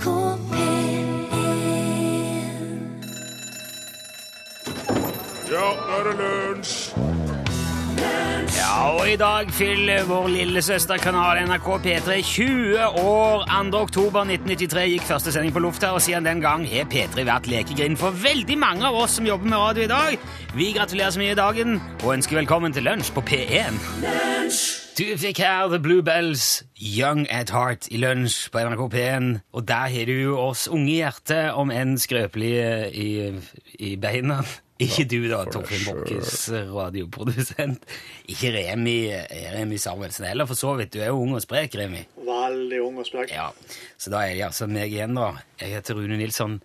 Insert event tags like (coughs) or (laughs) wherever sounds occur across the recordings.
NRK P1 Ja, nå er det lunsj! Ja, og i dag fyller vår lillesøsterkanal NRK P3 20 år. 2. oktober 1993 gikk første sending på lufta, og siden den gang har P3 vært lekegrind for veldig mange av oss som jobber med radio i dag. Vi gratulerer så mye i dagen, og ønsker velkommen til lunsj på P1. Du fikk her The Bluebells, Young at Heart, i lunsj på NRK P1. Og der har du oss unge i hjertet, om enn skrøpelige i, i beina. (laughs) Ikke du, da, Torfinn Bokkes radioprodusent. Ikke Remi, Remi Samuelsen heller, for så vidt. Du er jo ung og sprek, Remi. Veldig ung og sprek. Ja, Så da er det altså meg igjen, da. Jeg heter Rune Nilsson,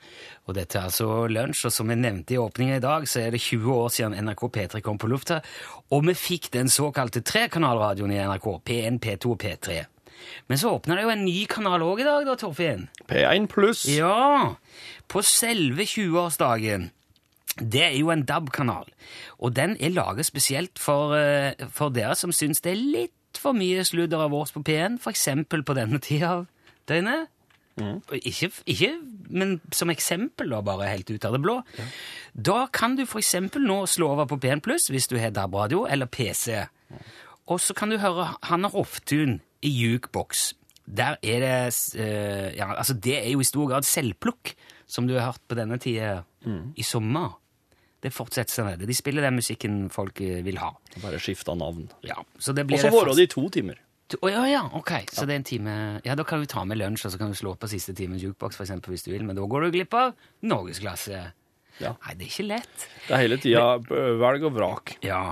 og dette er altså Lunsj. Og som jeg nevnte i åpningen i dag, så er det 20 år siden NRK P3 kom på lufta, og vi fikk den såkalte trekanalradioen i NRK, P1, P2 og P3. Men så åpna det jo en ny kanal òg i dag, da, Torfinn. P1 pluss. Ja, på selve 20-årsdagen. Det er jo en DAB-kanal, og den er laget spesielt for, eh, for dere som syns det er litt for mye sludder av oss på P1, for eksempel på denne tida av døgnet. Mm. Ikke, ikke, men som eksempel, da, bare helt ut av det blå. Da kan du for eksempel nå slå over på P1 Pluss hvis du har DAB-radio eller PC. Og så kan du høre Hanna Hoftun i Jukebox. Der er det uh, Ja, altså, det er jo i stor grad selvplukk, som du har hørt på denne tida i sommer. Det fortsetter seg det. De spiller den musikken folk eh, vil ha. Bare skifta navn. Ja, så det Og så varer det i to timer. Å ja, ja, ok. Så det er en time Ja, da kan vi ta med lunsj, og så kan vi slå på siste timen jukebox, for eksempel, hvis du vil. Men da går du glipp av norgesklasse. Ja. Nei, det er ikke lett. Det er hele tida velg og vrak. Ja.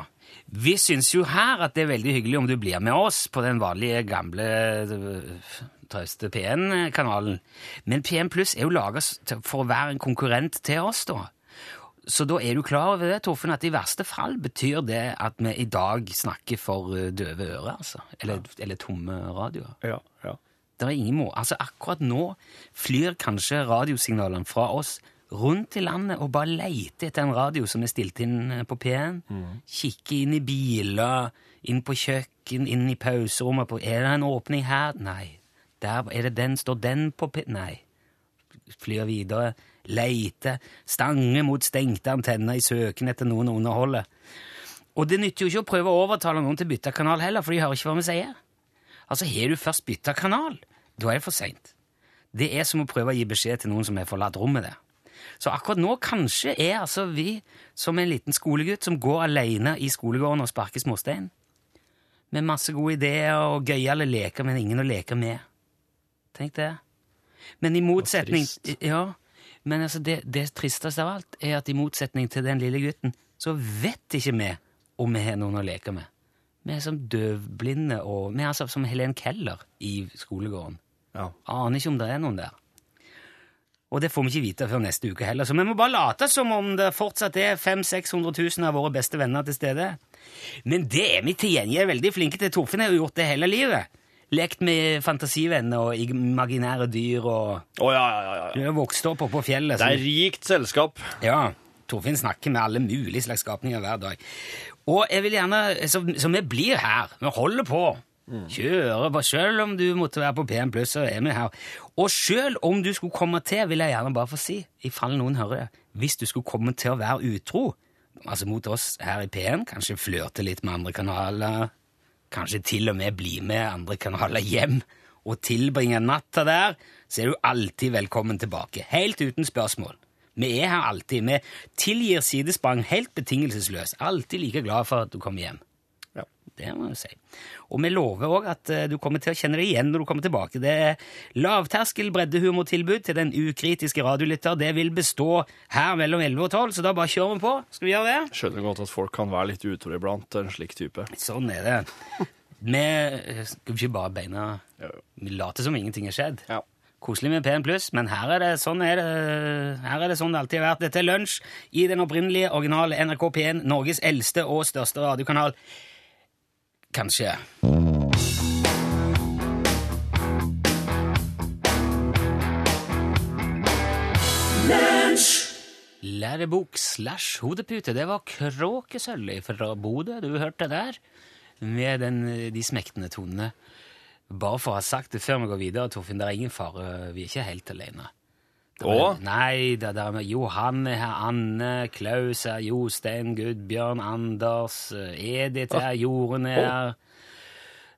Vi syns jo her at det er veldig hyggelig om du blir med oss på den vanlige, gamle øh, trauste P1-kanalen. Men P1 Pluss er jo laga for å være en konkurrent til oss, da. Så da er du klar over det, Torfinn, at i verste fall betyr det at vi i dag snakker for øh, døve ører, altså. Eller, eller tomme radioer. Ja, ja. Det er ingen må. Altså, akkurat nå flyr kanskje radiosignalene fra oss rundt i landet og bare leter etter en radio som er stilt inn eh, på P1. Kikker inn i biler, inn på kjøkken, inn i pauserommet. På, er det en åpning her? Nei. Der er det den. Står den på P... Nei. Flyr videre. Leter. Stanger mot stengte antenner i søken etter noen å underholde. Og det nytter jo ikke å prøve å overtale noen til å bytte kanal heller, for de hører ikke hva vi sier. Altså, har du først bytta kanal, da er det for seint. Det er som å prøve å gi beskjed til noen som har forlatt rommet der. Så akkurat nå kanskje er altså vi som en liten skolegutt som går alene i skolegården og sparker småstein. Med masse gode ideer og gøyale leker, men ingen å leke med. Tenk det. Men i motsetning. Ja, men altså det, det tristeste av alt er at i motsetning til den lille gutten, så vet ikke vi om vi har noen å leke med. Vi er som døvblinde, og vi er altså som Helen Keller i skolegården. ja. Aner ikke om det er noen der. Og det får vi ikke vite før neste uke heller, så vi må bare late som om det fortsatt er 500 000-600 000 av våre beste venner til stede. Men det er vi til gjengjeld veldig flinke til. Torfinn har jo gjort det hele livet. Lekt med fantasivenner og imaginære dyr og oh, ja, ja, ja, Du er vokst opp oppe på fjellet. Det er rikt selskap. ja, Torfinn snakker med alle mulige slags skapninger hver dag. Og jeg vil gjerne, så, så vi blir her. Vi holder på. Kjører på. Selv om du måtte være på P1 Pluss, så er vi her. Og selv om du skulle komme til, vil jeg gjerne bare få si, i fall noen hører det, hvis du skulle komme til å være utro, altså mot oss her i P1, kanskje flørte litt med andre kanaler, kanskje til og med bli med andre kanaler hjem og tilbringe natta der, så er du alltid velkommen tilbake. Helt uten spørsmål. Vi er her alltid. Vi tilgir sidesprang helt betingelsesløst. Alltid like glad for at du kommer hjem. Det må jeg si. Og vi lover òg at eh, du kommer til å kjenne det igjen når du kommer tilbake. Det er lavterskel breddehumortilbud til den ukritiske radiolytter. Det vil bestå her mellom 11 og 12, så da bare kjører vi på. Skal vi gjøre det? Skjønner godt at folk kan være litt utro iblant, en slik type. Sånn er det. Vi eh, skal ikke bare beina. Vi later som ingenting er skjedd. Ja. Koselig med P1 pluss, men her er det sånn er det, her er det sånn det alltid har vært. Dette er lunsj i den opprinnelige, originale NRK P1, Norges eldste og største radiokanal. Kanskje. Lærebok slash hodepute, det var Kråkesølv fra Bodø du hørte der, med den, de smektende tonene. Bare for å ha sagt det før vi går videre, Torfinn, det er ingen fare. Vi er ikke helt alene. Er- Nei, det er med Johan er her, Anne, Klaus her, Jostein, Gudbjørn, Anders, eh, Edith her, Jorunn her. her.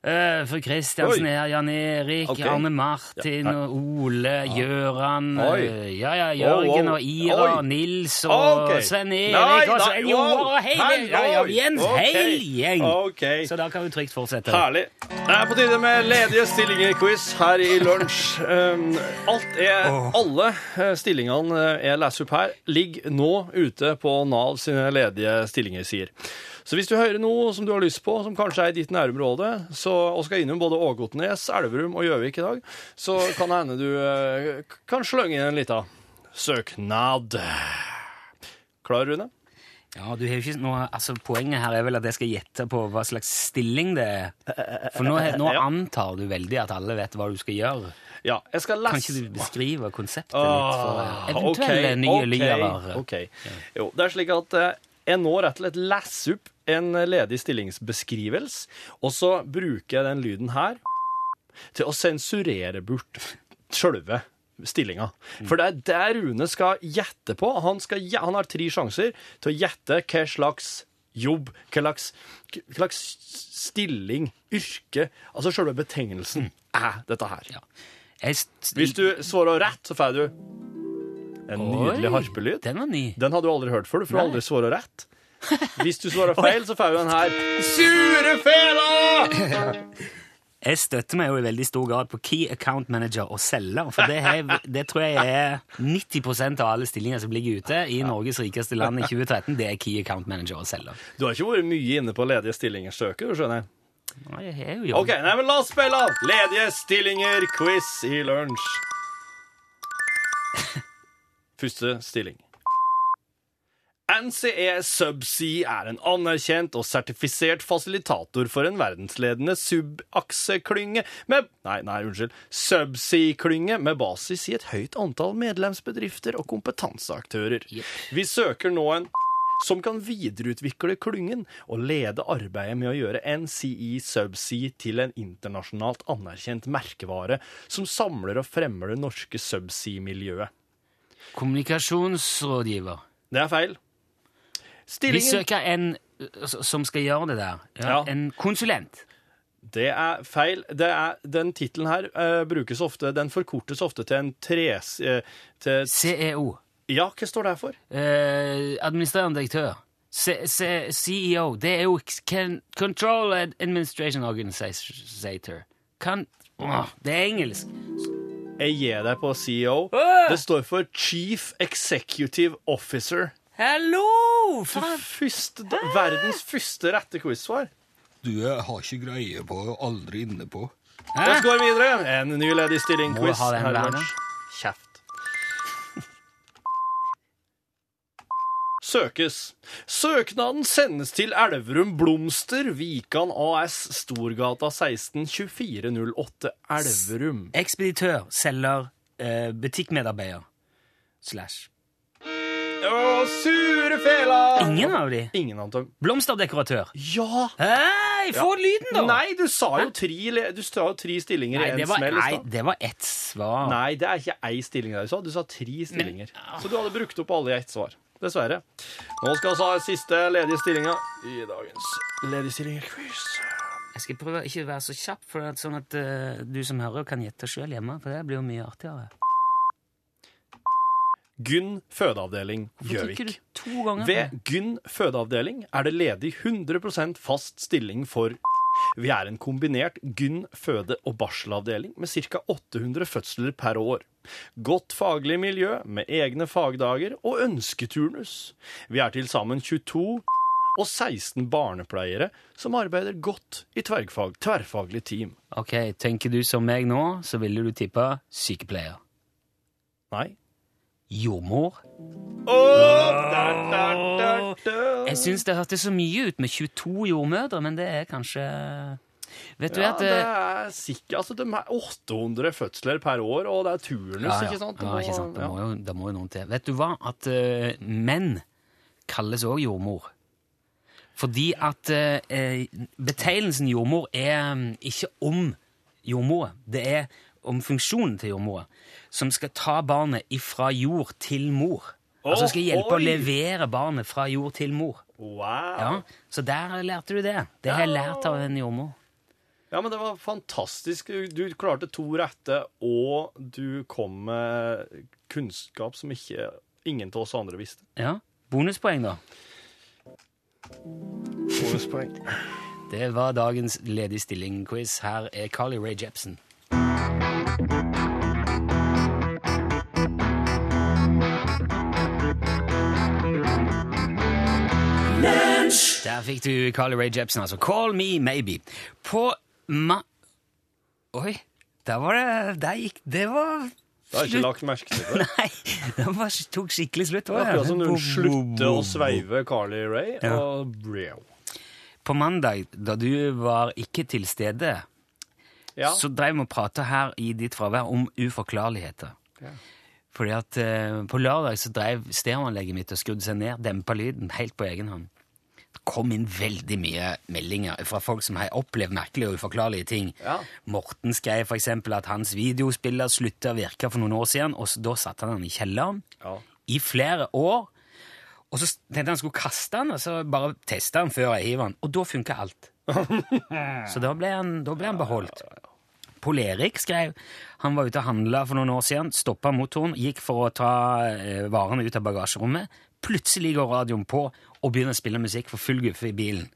Uh, for Kristiansen er her, Jan Erik, okay. Arne Martin Ja, og Ole, Gjøran Oi. eh, Ja, ja, Jørgen Wow, wow. og Ira, Oi. Nils og okay. Sven Erik og nei, Svein Joar og hele ja, ja, vi er hel gjeng! Okay. Så da kan du trygt fortsette. Herlig. Det er på tide med ledige stillinger-quiz her i lunsj. Um, alt er, Alle eh, stillingene jeg leser opp her, ligger nå ute på Nav sine ledige stillinger-sider. Så hvis du hører noe som du har lyst på, som kanskje er i ditt nærområde, så, og skal innom både Ågotnes, Elverum og Gjøvik i dag, så kan det hende du eh, kan slønge inn en liten søknad. Klar, Rune? Ja, du har jo ikke noe, altså Poenget her er vel at jeg skal gjette på hva slags stilling det er. For nå, nå (laughs) Ja. antar du veldig at alle vet hva du skal gjøre. Ja, jeg skal Kan lese ikke du beskrive konseptet litt for Ah, eventuelle okay, nye ok, lyere? ok. Jo, det er slik at eh, jeg nå rett og slett leser opp en ledig stillingsbeskrivelse, og så bruker jeg den lyden her til å sensurere bort sjølve stillinga. For det er det Rune skal gjette på. Han, skal, han har tre sjanser til å gjette hva slags jobb, hva slags, hva slags stilling, yrke, altså sjølve betegnelsen, er dette her. Ja. Hvis du svarer rett, så får du en nydelig harpelyd. Den var ny. Den hadde du aldri hørt før, du får aldri svare rett. Hvis du svarer feil, så får du den her. Sure fela! (laughs) Jeg støtter meg jo i veldig stor grad på Key Account Manager og selger, for det, jeg- det tror jeg er 90% av alle stillinger som ligger ute i Norges rikeste land i 2013. Det er Key Account Manager og selger. Du har ikke vært mye inne på ledige stillinger, søker, du skjønner jeg. Nei, Jeg har jo jobb. Ok, nei, men la oss spille ledige stillinger, quiz i lunsj. (laughs) Første stilling. NCE Subsea er en anerkjent og sertifisert fasilitator for en verdensledende subakseklynge med Nei, nei, unnskyld. Subsea-klynge med basis i et høyt antall medlemsbedrifter og kompetanseaktører. Vi søker nå en som kan videreutvikle klyngen og lede arbeidet med å gjøre NCE Subsea til en internasjonalt anerkjent merkevare som samler og fremmer det norske subsea-miljøet. Kommunikasjonsrådgiver. Det er feil. Vi Stillingen søker en uh, som skal gjøre det der. Ja, Ja. En konsulent. Det er feil. Det er, den tittelen her eh, brukes ofte Den forkortes ofte til en tres... eh, til, CEO. ja, hva står det her for? Eh, administrerende direktør. C C CEO. Det er jo can, Control Administration Organizator. Kan Åh, Det er engelsk. Jeg gir deg på CEO. Det står for Chief Executive Officer. Hallo! Verdens første rette quiz-svar. Du jeg har ikke greie på, aldri inne på. La går gå videre. En ny ledig stilling-quiz. Kjeft. Søkes. Søknaden sendes til Elverum Blomster, Vikan AS, Storgata 16 2408 Elverum. Ekspeditør, selger, eh, butikkmedarbeider. Slash. Å, sure fela! Ingen av de. Ingen av dem. Blomsterdekoratør. Ja! Hei, få lyden, da! Nei, du sa jo tre, du sa jo tre stillinger i én smell nei, det var ett svar. Nei, det er ikke ei stilling der du sa. Du sa tre stillinger. Så du hadde brukt opp alle i ett svar. Dessverre. Nå skal vi ha siste ledige stillinga i dagens ledige stillinger-quiz. Jeg skal prøve ikke å være så kjapp, for at, sånn at uh, du som hører, kan gjette sjøl hjemme. For det blir jo mye artigere. Gynn fødeavdeling Gjøvik. Ved Gynn fødeavdeling er det ledig 100 fast stilling for Vi er en kombinert Gynn føde- og barselavdeling med ca. 800 fødsler per år. Godt faglig miljø med egne fagdager og ønsketurnus. Vi er til sammen 22 og 16 barnepleiere som arbeider godt i tverrfag, tverrfaglig team. Ok, Tenker du som meg nå, så ville du tippa sykepleier. Nei. Jordmor. Oh. Jeg syns det hørtes så mye ut med 22 jordmødre, men det er kanskje Vet du Ja, at det eh, er sikkert Altså, de er 800 fødsler per år, og det er turnus, ja, ja. ikke sant? Det Ja, må- ikke sant? Det, ja. må jo, det må jo noen til. Vet du hva? At uh, menn kalles òg jordmor. Fordi at uh, betegnelsen jordmor er um, ikke om jordmor. Det er om funksjonen til jordmora, som skal ta barnet ifra jord til mor. altså skal hjelpe å levere barnet fra jord til mor. Wow. Ja, Så der lærte du det. Det har jeg lært av en jordmor. Ja, men det var fantastisk. Du, klarte to rette, og du kom med kunnskap som ikke ingen av oss andre visste. Ja, Bonuspoeng, da. Bonuspoeng. Det var dagens ledig stilling-quiz. Her er Carly Rae Jepsen. Der fikk du Carly Rae Jepsen, altså. Call Me Maybe. På ma... Oi, der var det Der gikk Det var Det har jeg ikke lagt merke til før. (laughs) Nei, det var, tok skikkelig slutt. Det er Akkurat som hun slutter å sveive Carly Rae Ja. og Breo. På mandag, da du var ikke til stede, Ja. så drev vi og prata her i ditt fravær om uforklarligheter. Ja. Fordi at eh, på lørdag så drev stereoanlegget mitt og skrudde seg ned, dempa lyden, helt på egen hånd. Det kom inn veldig mye meldinger fra folk som har opplevd merkelige og uforklarlige ting. Ja. Morten skrev eksempel at hans videospiller slutta å virke for noen år siden, og så, da satte han den i kjelleren Ja. i flere år. Og så tenkte han skulle kaste den, og så bare teste den før jeg hiver den. Og da funka alt. (laughs) så da ble han, da ble han beholdt. Pål Erik skrev han var ute og handla for noen år siden, stoppa motoren, gikk for å ta eh, varene ut av bagasjerommet. Plutselig går radioen på og begynner å spille musikk for full guffe i bilen.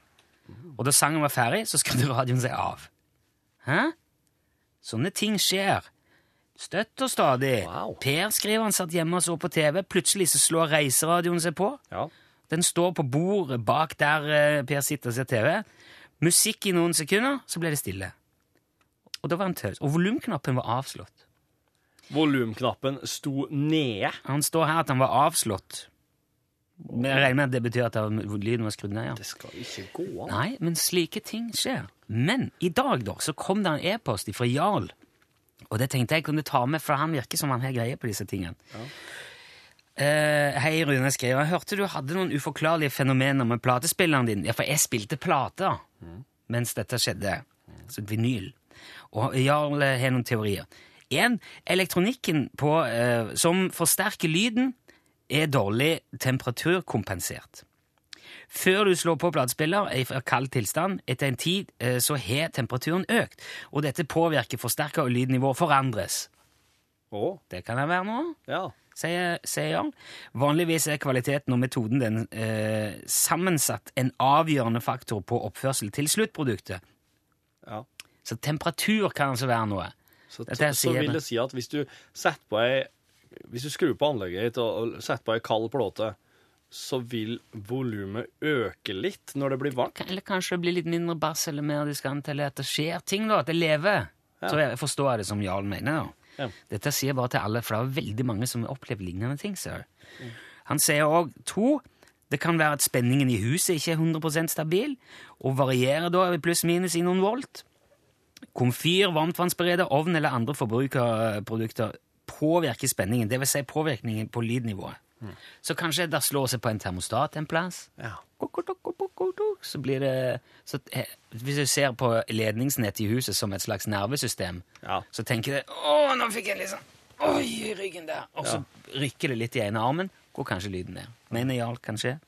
Og da sangen var ferdig, så skrudde (laughs) radioen seg av. Hæ? Sånne ting skjer. Støtt og stadig. Wow. Per skriver han satt hjemme og så på TV. Plutselig så slår reiseradioen seg på. ja. Den står på bordet bak der eh, Per sitter og ser TV. Musikk i noen sekunder, så blir det stille. Og da var han taus. Og volumknappen var avslått. Volumknappen sto nede. Han står her at han var avslått. Men Jeg regner med at det betyr at lyden var skrudd ned. ja. Det skal ikke gå an. Nei, men slike ting skjer. Men i dag da, så kom det en e-post fra Jarl. Og det tenkte jeg kunne ta med, for han virker som han har greie på disse tingene. Eh, hei, Rune skrev. Jeg hørte du hadde noen uforklarlige fenomener med platespilleren din. Ja, for jeg spilte plater mens dette skjedde. Så vinyl. Og Jarl har noen teorier. En, elektronikken på, eh, som forsterker lyden, er dårlig temperaturkompensert. Før du slår på platespiller i kald tilstand, etter en tid, eh, så har temperaturen økt, og dette påvirker forsterker og lydnivå forandres. Å, Det kan det være nå, ja. sier, sier Jarl. Vanligvis er kvaliteten og metoden den eh, sammensatt en avgjørende faktor på oppførsel til sluttproduktet. ja. Så temperatur kan altså være noe. Så, så, sier vil det. si at hvis du setter på ei Hvis du skrur på anlegget ditt og, setter på ei kald plate, så vil volumet øke litt når det blir varmt? Eller kanskje det blir litt mindre bass eller mer diskant, eller at det skjer ting, da, at det lever. Ja. Så jeg forstår det som Jarl mener. da. Ja. Dette sier jeg bare til alle, for det er veldig mange som har opplevd lignende ting. Sir. Han sier òg to. Det kan være at spenningen i huset ikke er 100 stabil, og varierer da pluss-minus i noen volt. Komfyr, varmtvannsbereder, ovn eller andre forbrukerprodukter påvirker spenningen, dvs. Si påvirkningen på lydnivået. Så kanskje det slår seg på en termostat en plass. Ja. Så blir det så, eh, Hvis du ser på ledningsnettet i huset som et slags nervesystem, Ja. så tenker du 'Å, nå fikk jeg liksom Oi, ryggen der!' Og så rykker det litt i ene armen, går kanskje lyden ned. Mener Jarl, kanskje.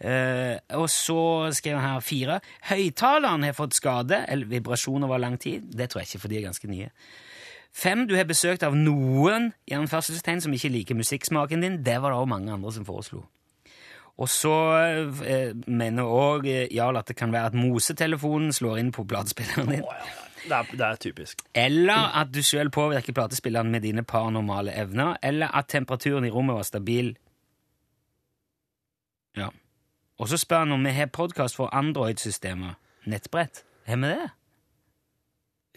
Eh, og så skrev han her fire. Høyttaleren har fått skade eller vibrasjon over lang tid. Det tror jeg ikke, for de er ganske nye. Fem, du har besøkt av noen i anførselstegn som ikke liker musikksmaken din. Det var det òg mange andre som foreslo. Og så eh, mener òg Jarl at det kan være at mosetelefonen slår inn på platespilleren din. Det er, det er typisk. Eller at du sjøl påvirker platespilleren med dine paranormale evner. Eller at temperaturen i rommet var stabil. Ja. Og så spør han om vi har podkast for Android-systemer. Nettbrett. Har vi det?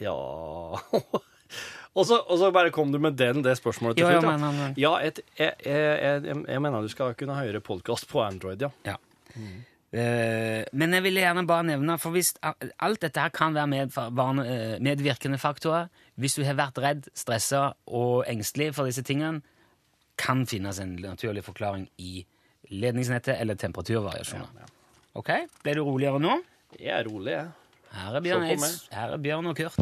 Ja (laughs) og, så, og så bare kom du med den, det spørsmålet til Ja, ja, slutt. men, men. Ja, et, jeg, jeg, jeg, jeg mener du skal kunne høre podkast på Android, ja. Ja. Eh, men jeg ville gjerne bare nevne, for hvis alt dette her kan være eh, medvirkende faktorer Hvis du har vært redd, stressa og engstelig for disse tingene, kan finnes en naturlig forklaring i ledningsnettet eller temperaturvariasjoner. Ok, Ble du roligere nå? Jeg er rolig, jeg. Her er Bjørn, her er Bjørn og Kurt.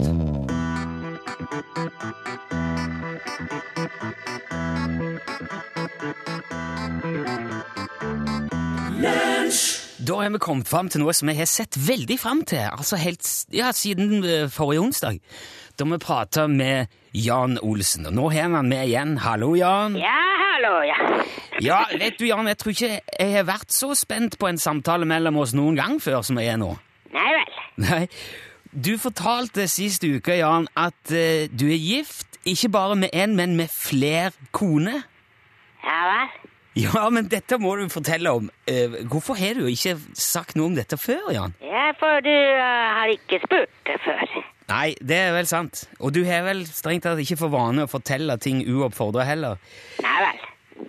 Da har vi kommet fram til noe som jeg har sett veldig fram til, altså helt ja, siden eh, forrige onsdag, da vi prata med Jan Olsen. Og nå har vi han med igjen. Hallo, Jan. Ja, hallo, ja. Ja, vet du, Jan, jeg tror ikke jeg har vært så spent på en samtale mellom oss noen gang før som jeg er nå. Nei vel. Nei, du fortalte sist uke, Jan, at uh, du er gift, ikke bare med én, men med flere koner. Ja vel. (laughs) Ja, men dette må du fortelle om. Eh, hvorfor har du ikke sagt noe om dette før, Jan? Ja, for du eh, har ikke spurt det før. Nei, det er vel sant. Og du har vel strengt tatt ikke for vane å fortelle ting uoppfordra heller. Nei vel.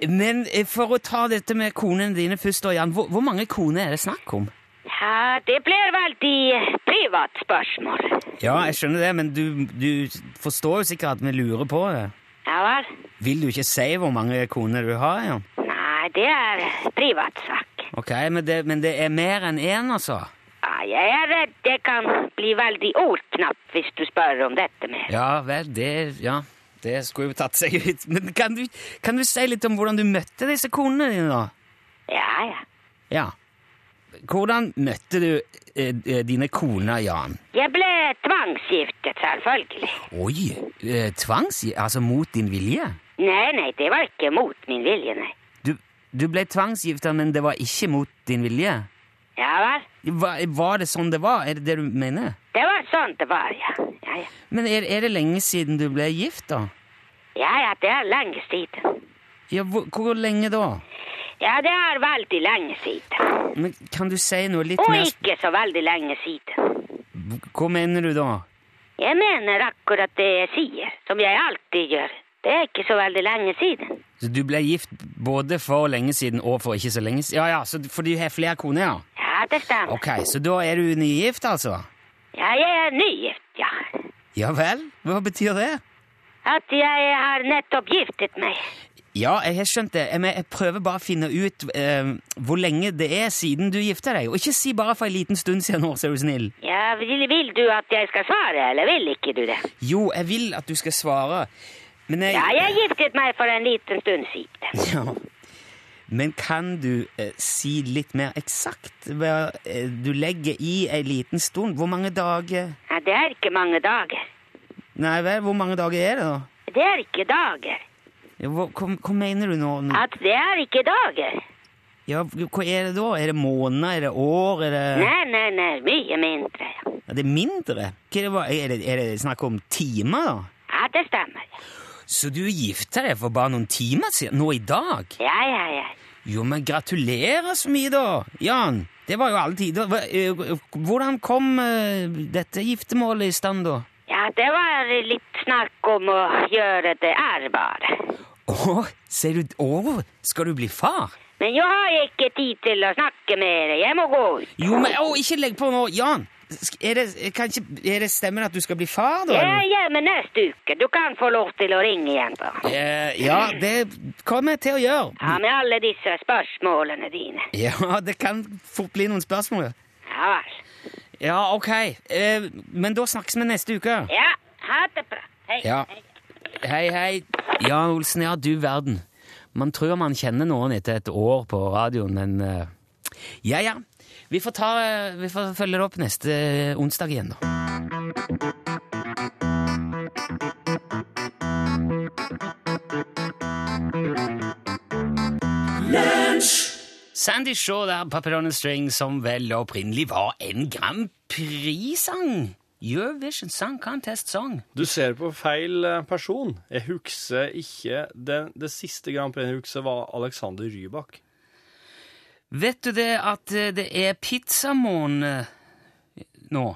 Men eh, for å ta dette med konene dine først, da, Jan. Hvor, hvor mange koner er det snakk om? Ja, det blir veldig privat spørsmål. Ja, jeg skjønner det, men du, du forstår jo sikkert at vi lurer på det. Ja vel. Vil du ikke si hvor mange koner du har, Jan? Nei, det er privatsak. Ok, men det, men det er mer enn én, altså? Ja, jeg er redd det kan bli veldig ordknapp hvis du spør om dette mer. Ja vel, det Ja, det skulle jo tatt seg ut. Men kan du, kan du si litt om hvordan du møtte disse konene dine, da? Ja, ja. Ja. Hvordan møtte du eh, eh, dine koner, Jan? Jeg ble tvangsgiftet, selvfølgelig. Oi, eh, tvangs... Altså mot din vilje? Nei, nei, det var ikke mot min vilje, nei. Du, ble tvangsgifta, men det var ikke mot din vilje? Ja vel. Var, var det sånn det var? Er det det du mener? Det var sånn det var, ja. Ja, ja. Men er, er det lenge siden du ble gift, da? Ja, ja, det er lenge siden. Ja, hvor, hvor lenge da? Ja, det er veldig lenge siden. Men Kan du si noe litt Og mer ikke så veldig lenge siden. Hva mener du da? Jeg mener akkurat det jeg sier, som jeg alltid gjør. Det er ikke så veldig lenge siden. Så du ble gift både for lenge siden og for ikke så lenge siden? Ja, ja, så for du har flere koner, ja? Ja, det stemmer. Ok, så da er du nygift, altså? Ja, jeg er nygift, ja. Ja vel? Hva betyr det? At jeg har nettopp giftet meg. Ja, jeg har skjønt det, jeg prøver bare å finne ut eh, hvor lenge det er siden du gifta deg. Og ikke si bare for en liten stund siden nå, ser er du snill. Ja, vil, vil du at jeg skal svare, eller vil ikke du det? Jo, jeg vil at du skal svare, men jeg Ja, jeg giftet meg for en liten stund siden. (laughs) Ja. Men kan du eh, si litt mer eksakt hva eh, du legger i ei liten stund? Hvor mange dager Ja, det er ikke mange dager. Nei vel, hvor mange dager er det, da? Det er ikke dager. Ja, Hva, hva, hva mener du nå? At det er ikke dager. Ja, hva er det da? Er det måneder? Er det år? Er det, Nei, nei, nei, mye mindre. ja. er mindre? Er, det, er, det, er det snakk om timer, da? Ja, det stemmer. Så du gifta deg for bare noen timer siden? Nå i dag? Ja, ja, ja. Jo, men gratulerer så mye, da! Jan, det var jo alle tider. Eh, Hvordan kom eh, dette giftermålet i stand, da? Ja, det var litt snakk om å gjøre det ærbare. Å, ser du Å, skal du bli far? Men jeg har ikke tid til å snakke mer. Jeg må gå ut. Jo, men å, ikke legg på nå! Jan! Er det, ikke, er det stemmen at du skal bli far, da? Ja, ja, men neste uke. Du kan få lov til å ringe igjen. da. Eh, ja, det kommer jeg til å gjøre. Ja, med alle disse spørsmålene dine. Ja, det kan fort bli noen spørsmål. Ja vel. Ja, ok. Eh, men da snakkes vi neste uke. Ja, ha det bra. Hei. Ja. Hei, hei. Jan Olsen, ja, du verden. Man tror man kjenner noen etter et år på radioen, men eh, Ja, ja. Vi får, ta, eh, vi får følge det opp neste onsdag igjen, da. Sandy Shaw der, Papillon String, som vel opprinnelig var en Grand Prix-sang. Eurovision Song Contest Song. Du ser på feil eh, person. Jeg husker ikke Det, det siste Grand Prix jeg husker, var Alexander Rybak. Vet du det at eh, det er pizzamåned nå?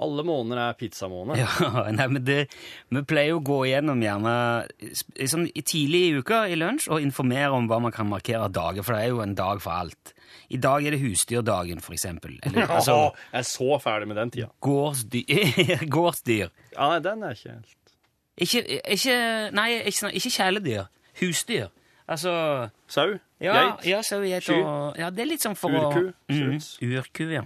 Alle måneder er pizzamåned. Ja, (laughs) nei, men det, Vi pleier å gå igjennom gjerne i tidlig i uka i lunsj og informere om hva man kan markere av dager, for det er jo en dag for alt. I dag er det husdyrdagen, for eksempel. (laughs) Eller, altså, jeg er så ferdig med den tida. gårdsdyr. (laughs) gårdsdyr. Ja, nei, den er ikke helt Ikke, ikke Nei, ikke, ikke kjæledyr. Husdyr. Altså Sau? Ja, Geit? ja sau, geit Sky? og Ja, det er litt sånn for Urku, å mm, Urku, ja.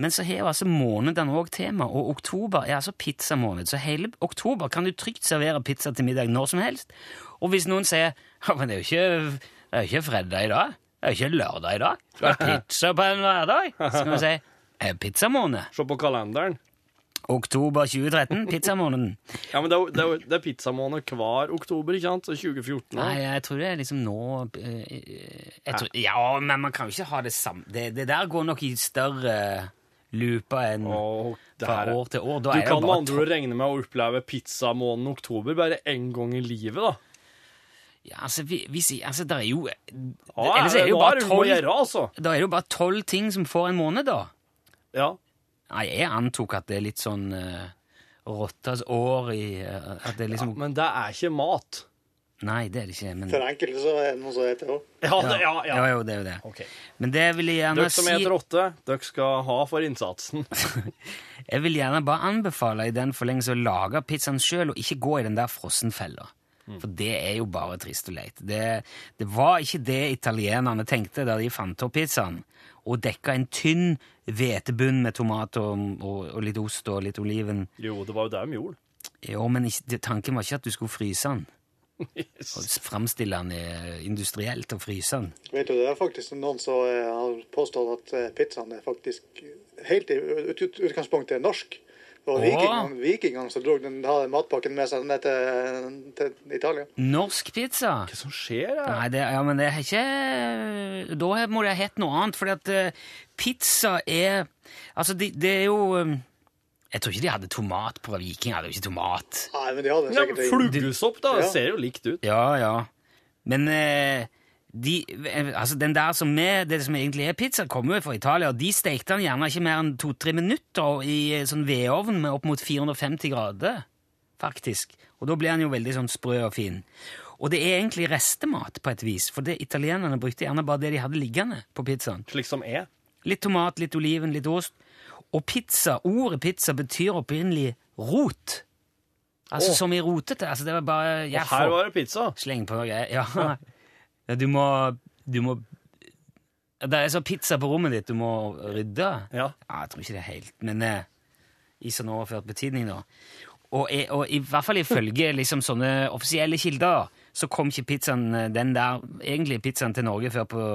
Men så har jo altså månedene òg tema, og oktober er altså pizzamåned. Så hele oktober kan du trygt servere pizza til middag når som helst. Og hvis noen sier ja, men det er jo ikke, det er ikke fredag i dag, det er jo ikke lørdag i dag, du har pizza på en hverdag, så kan du si er pizzamåned. Se på kalenderen. Oktober 2013, pizzamåneden. Ja, men det er, det er, det er pizzamåned hver oktober, ikke sant? Så 2014 Nei, jeg tror det er liksom nå eh, jeg tror, Ja, men man kan jo ikke ha det samme Det, det der går nok i større looper enn Åh, fra år til år. Da Du kan med andre ord regne med å oppleve pizzamåneden oktober bare én gang i livet, da. Ja, altså, vi, vi sier Altså, det er jo Ja, Ellers er det jo bare tolv altså. Da er det jo bare tolv ting som får en måned, da. Ja. Nei, jeg antok at det er litt sånn uh, rottas år i uh, At det er liksom Men det er ikke mat. Nei, det er det ikke. Men For enkelte så er det noe som heter det òg. Ja, det, ja, ja. Ja, jo, det er jo det. Okay. Men det vil jeg gjerne Dere som si heter rotte, dere skal ha for innsatsen. (laughs) Jeg vil gjerne bare anbefale i den forlengelse å lage pizzaen sjøl, og ikke gå i den der frossenfella. For det er jo bare trist og leit. Det, det var ikke det italienerne tenkte da de fant opp pizzaen. Og dekka en tynn hvetebunn med tomat og, og, og litt ost og litt oliven. Jo, det var jo det de gjorde. Jo, men ikke, tanken var ikke at du skulle fryse den. Og framstille den eh, industrielt og fryse den. Vet du, det er faktisk noen som eh, har påstått at eh, pizzaen er faktisk helt i ut, ut, utgangspunktet norsk. Det var vikingene, vikingene som dro den, hadde matpakken med seg ned til, til Italia. Norsk pizza? Hva som skjer? da? Nei, det, ja, men det er ikke Da må det ha hett noe annet, fordi at eh, pizza er Altså, det, det er jo eh, Jeg tror ikke de hadde tomat på Viking. hadde jo ikke tomat. Nei, men de hadde Ja, sikkert men Fluggesopp, da. Det Ja. ser jo likt ut. Ja, ja. Men eh, de, altså den der som er, det som egentlig er pizza, kommer jo fra Italia, og de stekte den gjerne ikke mer enn to-tre minutter i eh, sånn vedovn med opp mot 450 grader, faktisk. Og da blir den jo veldig sånn sprø og fin. Og det er egentlig restemat på et vis, for det italienerne brukte gjerne bare det de hadde liggende på pizzaen. Slik som er. Litt tomat, litt oliven, litt ost. Og pizza, ordet pizza betyr opprinnelig rot. Altså oh. som i rotete. Altså det var bare jeg her var det pizza. Sleng på noe. Ja. (laughs) ja, du må Du må Det er så pizza på rommet ditt du må rydde. Ja. jeg tror ikke det er helt Men eh, i sånn overført betydning, da. Og, i- og i hvert fall ifølge (laughs) liksom sånne offisielle kilder, så kom ikke pizzaen, eh, den der egentlige pizzaen til Norge før på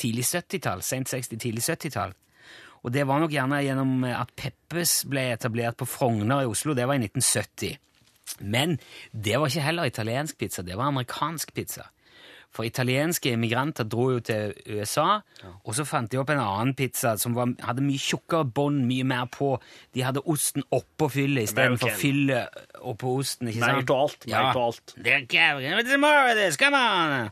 tidlig 70-tall. Sent 60-, tidlig 70-tall. Og det var nok gjerne gjennom at Peppes ble etablert på Frogner i Oslo. Det var i 1970. Men det var ikke heller italiensk pizza, det var amerikansk pizza. For italienske immigranter dro jo til USA, og så fant de opp en annen pizza som var, hadde mye tjukkere bånd, mye mer på. De hadde osten oppå fyllet istedenfor fyllet oppå osten. ikke Mer sant? alt, mer til alt. Det er tomorrow it come on!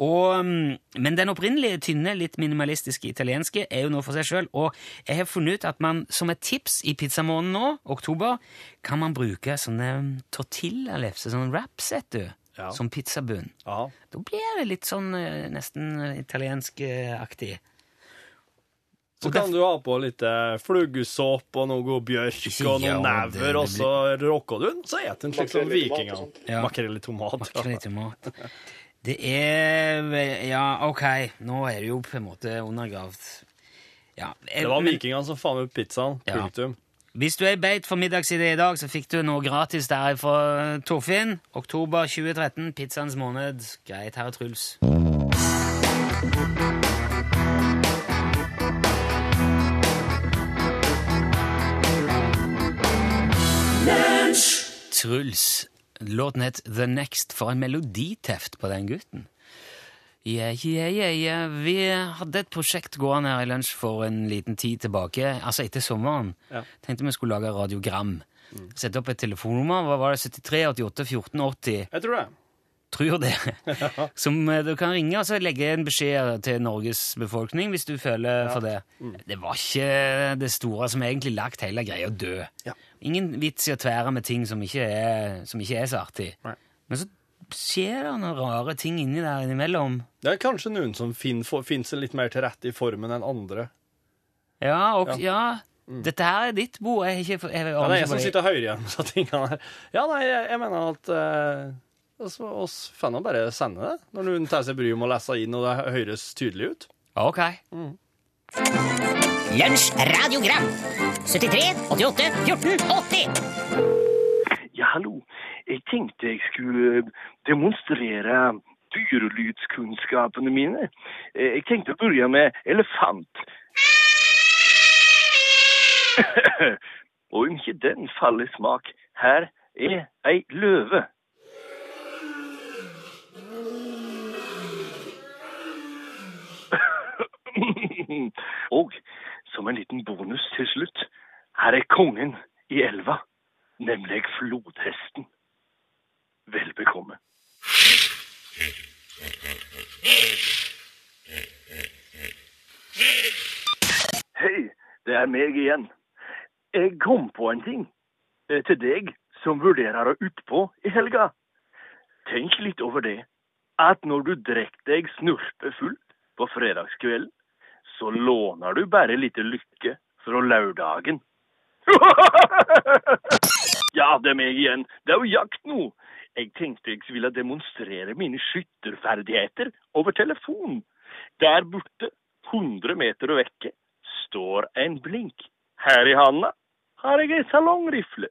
Og, mm, men den opprinnelige tynne, litt minimalistiske italienske er jo noe for seg sjøl. Og jeg har funnet ut at man som et tips i pizzamåneden nå, oktober, kan man bruke sånne tortillalefser, sånn wraps, vet du, Ja. som pizzabunn. Ja. Da blir det litt sånn eh, nesten italiensk-aktig. Så kan du ha på litt eh, fluggesopp og noe bjørk og noen ja, never, og så rocker du den, så spiser den slik som og vikingene. Ja. Makrell i tomat. Makrell i tomat. Det er Ja, ok, nå er det jo på en måte undergravd. Ja, Det var vikingene som fant opp pizzaen. Ja. Hvis du er i beit for middagsidé i dag, så fikk du noe gratis der fra Torfinn. Oktober 2013, pizzaens måned. Greit, her er Truls. Truls. Låten het The Next. For en meloditeft på den gutten. Ja, yeah, yeah, yeah. Vi hadde et prosjekt gående her i lunsj for en liten tid tilbake, altså etter sommeren. Ja. Tenkte vi skulle lage radiogram. Sette opp et telefonnummer. Hva var det? 73 88 14 80? Jeg tror det. Tror det. (laughs) Som eh, du kan ringe og legge en beskjed til Norges befolkning hvis du føler for det. Det var ikke det store som egentlig lagt hele greia død. Ja. Ingen vits i å tvære med ting som ikke er, som ikke er så artig. Nei. Men så skjer det noen rare ting inni der innimellom. Det er kanskje noen som finner, finner seg litt mer til rette i formen enn andre. Ja, og ja. Dette her er ditt bord. Jeg, har ikke, jeg, jeg, Ja, det er jeg som sitter og hører igjen disse tingene her. Ja, nei, jeg, jeg mener at eh, oss, oss får nå bare sende det, når noen tar seg bryet med å lese inn, og det høres tydelig ut. Ok. Lunsj radiogram 73 88 14 80 Ja, hallo. Jeg tenkte jeg skulle demonstrere dyrelydskunnskapene mine. Eh, Jeg tenkte å begynne med elefant. (coughs) Og om ikke den faller smak, her er ei løve. (coughs) Og som en liten bonus til slutt, her er kongen i elva, nemlig flodhesten. Vel bekomme. Hei, det er meg igjen. Jeg kom på en ting eh, til deg som vurderer å utpå i helga. Tenk litt over det, at når du drikker deg snurpefullt på fredagskvelden, så låner du bare litt lykke fra lørdagen. (laughs) ja, det er meg igjen. Det er jo jakt nå. Jeg tenkte jeg ville demonstrere mine skytterferdigheter over telefon. Der borte, 100 meter vekke, står en blink. Her i handa har jeg ei salongrifle.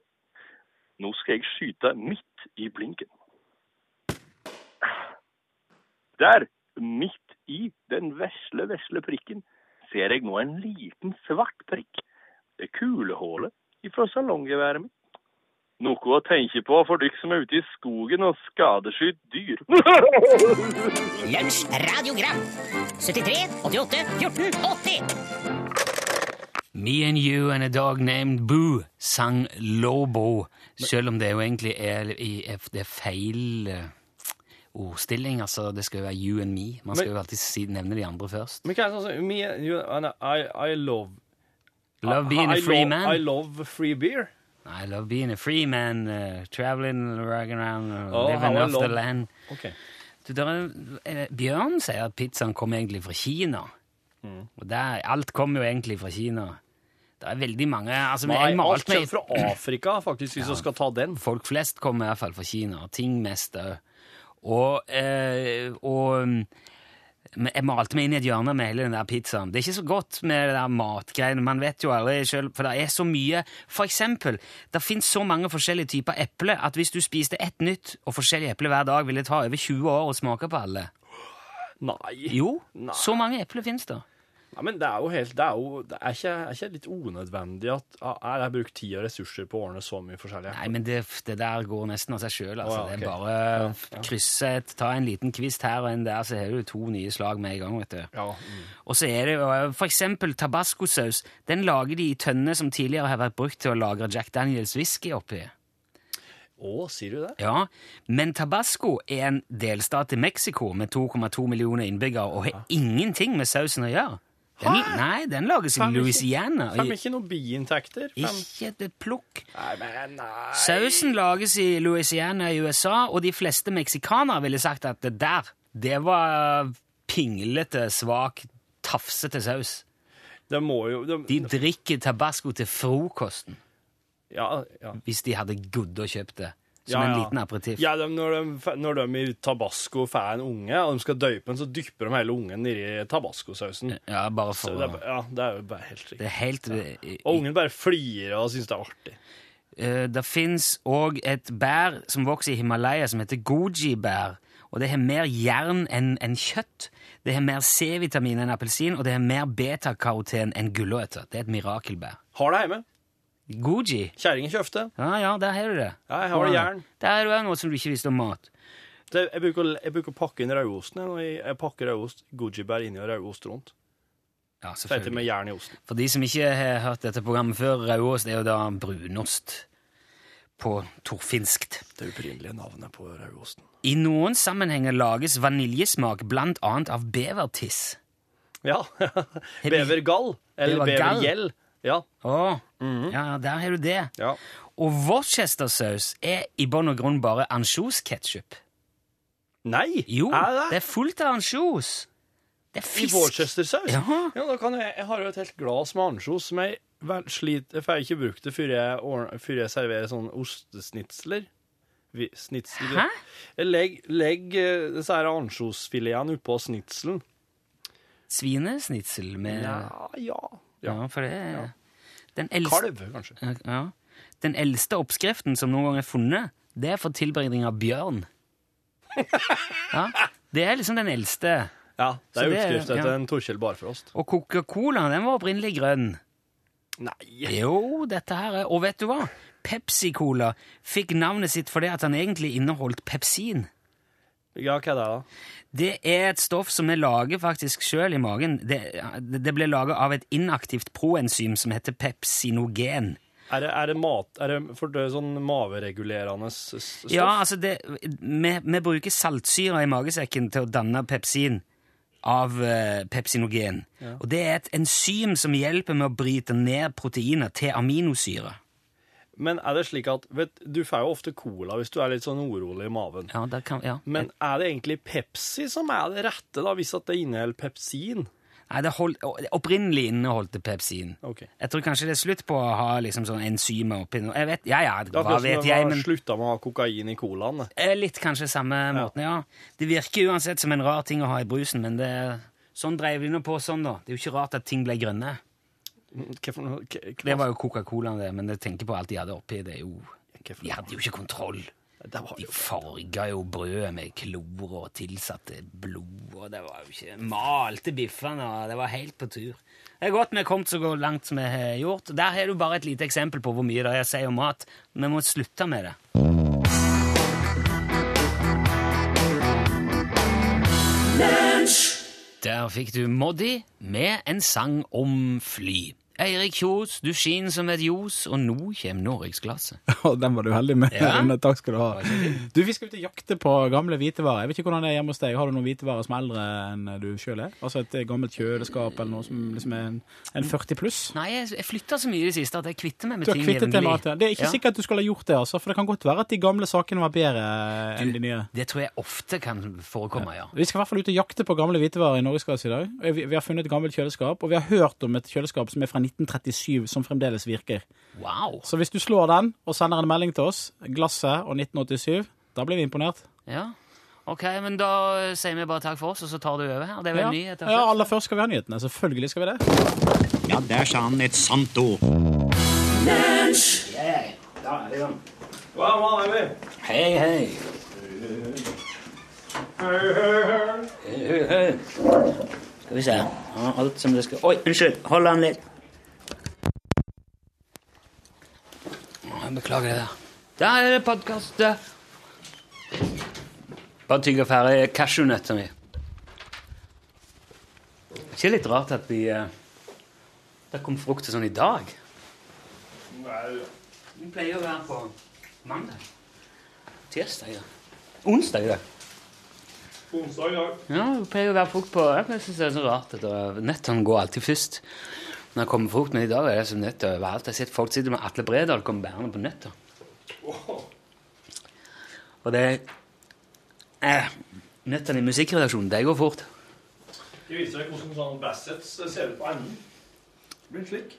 Nå skal jeg skyte midt i blinken. Der, midt i den vesle, vesle prikken, ser jeg nå en liten svart prikk. Det er kulehullet ifra salonggeværet mitt. Noe å tenke på for dere som er ute i skogen og skadeskyter dyr. (laughs) Lunsj radiogram 73 88 14 80 Me and You and a Dog Named Boo sang Lobo, selv om det jo egentlig er, er- det er feil eh, ordstilling. Altså, det skal jo være You and Me. Man skal Men- jo alltid si, nevne de andre først. Men hva er det sånn me, you, I, I love Love being a I free love, man. I love free beer. I love being a free man, uh, traveling around, uh, Oh, living off the land. Okay. Du, der er, eh, Bjørn sier at pizzaen kommer egentlig fra Kina. Mm. Og der, alt kommer jo egentlig fra Kina. Det er veldig mange altså, Nei, jeg alt kommer fra Afrika, faktisk, hvis vi skal ta den. Folk flest kommer i hvert fall fra Kina. Ting mest òg. Og, eh, og mm, men jeg malte meg inn i et hjørne med hele den der pizzaen. Det er ikke så godt med det der matgreiene. Man vet jo aldri selv, for det er så mye For eksempel, det fins så mange forskjellige typer eple at hvis du spiste ett nytt og forskjellig eple hver dag, ville det ta over 20 år å smake på alle. Nei. Jo, Nei. så mange epler fins det. Nei, men det er jo helt Det er jo det er ikke, er ikke litt unødvendig at ah, Jeg har brukt tid og ressurser på å ordne så mye forskjellig. Nei, men det, det der går nesten av seg sjøl. Altså. Oh, ja, Det er bare krysse et, ta en liten kvist her og en der, så har du to nye slag med i gang. vet du. Ja, mm. Og så er det eh, for eksempel tabascosaus. Den lager de i tønner som tidligere har vært brukt til å lagre Jack Daniels whisky oppi. Å, sier du det? Ja, Men Tabasco er en delstat i Mexico med 2,2 millioner innbyggere og har ingenting med sausen å gjøre. Den, nei, den lages i Louisiana. Fem ikke noen biinntekter? Ikke et plukk. Nei, men nei. Sausen lages i Louisiana i USA, og de fleste meksikanere ville sagt at det der, det var pinglete, svak, tafsete saus. Det må jo det, De drikker tabasco til frokosten, Ja, ja. hvis de hadde godd og kjøpt det. Som Ja, en liten aperitiff. Ja, de, når, de, når de i Tabasco får en unge, og de skal døype den, så dypper de hele ungen nedi tabascosausen. Ja, bare for det, er- ja, det er jo bare helt Det riktig. helt Og ungen bare flirer og syns det er artig. Uh, Det fins òg et bær som vokser i Himalaya, som heter goji-bær. Og det har mer jern enn en kjøtt. Det har mer C-vitamin enn appelsin, og det har mer betakaroten enn gulrøtter. Det er et mirakelbær. Har det hjemme. Goji. Kjerringen kjøpte. Ja, ja, der har du det. Ja, jeg har det jern. Der er det noe som du ikke visste om mat. Det, jeg, bruker, jeg bruker å pakke inn rødosten. Jeg, jeg, pakker rødost, goji-bær inni og rødost rundt. Ja, selvfølgelig. med jern i osten. For de som ikke har hørt dette programmet før, rødost er jo da brunost på torfinskt. Det opprinnelige navnet på rødosten. I noen sammenhenger lages vaniljesmak blant annet av bevertiss. Ja. (laughs) Bevergall. Eller bevergjell. Ja. Oh. Mm -hmm. ja, der har du det. ja. Og Worcestersaus er i bunn og grunn bare ansjosketchup. Nei! Jo, er det? det er fullt av ansjos. Det er I fisk. Worcestersaus? Ja. ja, da kan jeg, jeg har jo et helt glass med ansjos som jeg vel sliter Jeg får ikke brukt det før jeg, før jeg serverer sånne ostesnitsler. Vi- Snitsel. Hæ? Jeg legg, legg, eh, disse ansjosfiletene oppå snitselen. Svinesnitsel med Ja, ja. Ja, for det er den eldste, Kalv, kanskje. ja. Den eldste oppskriften som noen gang er funnet, det er for tilberedning av bjørn. (laughs) Ja, Det er liksom den eldste. Ja, det Så er det er- utskrift etter ja. en Torkjell Barfrost. Og Coca-Cola den var opprinnelig grønn. Nei! Jo, dette her er Og vet du hva? Pepsi-Cola fikk navnet sitt fordi at han egentlig inneholdt pepsin. Ja, hva er det, da? Det er et stoff som vi lager faktisk sjøl i magen. Det, det ble laga av et inaktivt proenzym som heter pepsinogen. Er det, er det mat Er det for det er sånn maveregulerende stoff? Ja, altså det, vi, vi bruker saltsyre i magesekken til å danne pepsin av eh, pepsinogen. Og det er et enzym som hjelper med å bryte ned proteiner til aminosyre. Men er det slik at vet, Du får jo ofte cola hvis du er litt sånn urolig i maven. Ja, det kan, ja. Men er det egentlig Pepsi som er det rette, da, hvis at det inneholder pepsin? Nei, det hold, opprinnelig inneholdt det pepsin. Ok. Jeg tror kanskje det er slutt på å ha liksom sånn enzymer oppi. Jeg vet, ja, ja, Det hva vet jeg, men slutta med å ha kokain i colaen. Eh, Litt kanskje samme måten, ja. Det virker uansett som en rar ting å ha i brusen, men det, sånn dreiv de nå på sånn, da. Det er jo ikke rart at ting ble grønne. Hva for noe? Det var jo Coca-Cola, det, men jeg tenker på alt de hadde oppi. Det er jo De hadde jo ikke kontroll. Det var De farga jo brødet med klor og tilsatte blod, og det var jo ikke Malte biffene, og det var helt på tur. Det er godt vi er kommet så langt som vi har gjort. Der har du bare et lite eksempel på hvor mye det er å si om mat. Vi må slutte med det. Der fikk du Moddi med en sang om fly. Eirik Kjos, du skinner som et ljos, og nå kommer norgesglasset. (laughs) Den var du heldig med. Ja. Takk skal du ha. Du, Vi skal ut og jakte på gamle hvitevarer. Jeg vet ikke hvordan det er hjemme hos deg. Har du noen hvitevarer som er eldre enn du sjøl er? Altså et gammelt kjøleskap eller noe som liksom er en, en 40 pluss? Nei, jeg, jeg flytta så mye i det siste at jeg kvitter meg med Du har ting jevnlig. det. Er ikke Ja. sikkert at du skulle ha gjort det, altså, for det kan godt være at de gamle sakene var bedre enn de nye. Det tror jeg ofte kan forekomme, ja. Vi skal i hvert fall ut og jakte på gamle hvitevarer i Norgesglasset i dag. Vi, vi har funnet et gammelt kjøleskap, og vi har hørt om et kjøleskap som er fra 1937, som fremdeles virker. Wow. Så hvis du slår den og sender en melding til oss, glasset og 1987, da blir vi imponert. Ja. Ok, men da sier vi bare takk for oss, og så tar du over her. Det er vel Ja. nyheter ja, aller først skal vi ha nyhetene. Selvfølgelig skal vi det. Ja, der sa han et sant ord. Hva er det? Hei, hei. Hei, hei. Skal vi se. Ja, alt som det skal Oi, unnskyld. Hold den litt. Jeg beklager det der. Der er det podkast. Bare tygge ferdig cashewnøttene. Ikke litt rart at vi eh, Det kom frukt til sånn i dag. Vi pleier å være på mandag. Tirsdag, ja. Onsdag, det. Onsdag dag. Ja, det pleier å være frukt på Jeg synes det er så rart at nøttene går alltid først. Når det kommer frukt, men i dag er det som nøtter overalt. Jeg har sett folk sitter med Atle Bredal kommer bærende på nøtter. Og det eh, Nøttene i musikkredaksjonen, det går fort. De viser deg hvordan sånn Bassets ser ut på enden. Blir slik.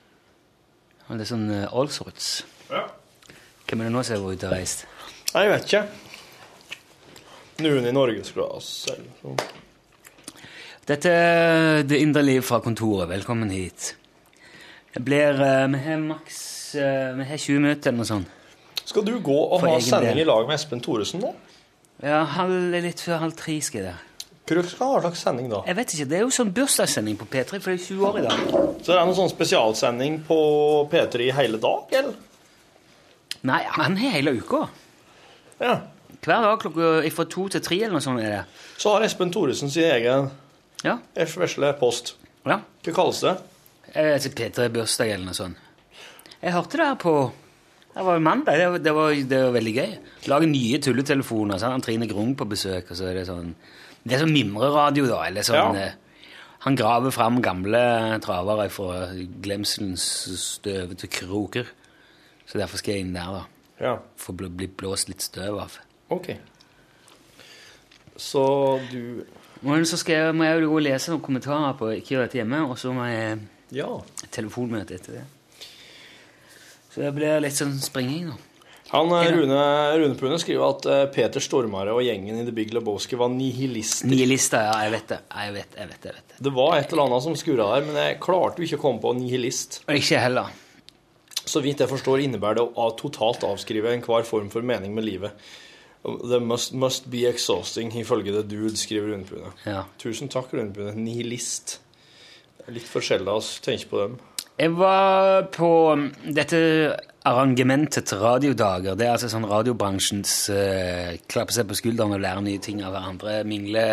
Og det er sånn uh, all sorts. Ja. Hvem er det nå som er ute og reist? Jeg vet ikke. Noen i Norgesglass eller sånn. Dette er Det indre liv fra kontoret. Velkommen hit. Det blir eh, Vi har maks eh, Vi har 20 minutter eller noe sånt. Skal du gå og ha sending del. i lag med Espen Thoresen nå? Ja, halv, litt før halv tre skal jeg der. Hva slags sending da? Jeg vet ikke, Det er jo sånn bursdagssending på P3, for det er 20 år i dag. Så det er noen sånn spesialsending på P3 i hele dag, eller? Nei, han har hele uka. Ja. Hver dag klokka fra to til tre eller noe sånt. er det. Så har Espen Thoresen sin egen Ja. vesle post. ja. Hva kalles det? Vet P3 bursdag eller noe sånt. Jeg hørte det her på Det var jo mandag. Det var, det var, det var veldig gøy. Lage nye tulletelefoner. Så har Trine Grung på besøk, og så er det sånn Det er sånn mimreradio, da. Eller sånn Ja. eh, Han graver fram gamle travere fra glemselens støvete kroker. Så derfor skal jeg inn der, da. Ja. å bli, blåst litt støv av. Ok. Så du Men så skal jeg, må jeg jo lese noen kommentarer på Ikke gjør dette hjemme, og så må jeg Ja. telefonmøte etter det. Så det blir litt sånn springing nå. Han, eh, Rune, Rune Pune skriver at eh, Peter Stormare og gjengen i The Big Lebowski var nihilister. Nihilister, ja. Jeg vet det. Jeg vet, jeg vet, jeg vet. Det var et eller annet som skurra der, men jeg klarte jo ikke å komme på nihilist. Ikke heller. Så vidt jeg forstår, innebærer det å totalt avskrive enhver form for mening med livet. The must, must be exhausting, ifølge The Dude, skriver Rune Pune. Ja. Tusen takk, Rune Pune. Nihilist. Litt forskjellig av oss tenker på dem. Jeg var på dette arrangementet radiodager. Det er altså sånn radiobransjens uh, klappe seg på skulderen og lære nye ting av hverandre. Mingle,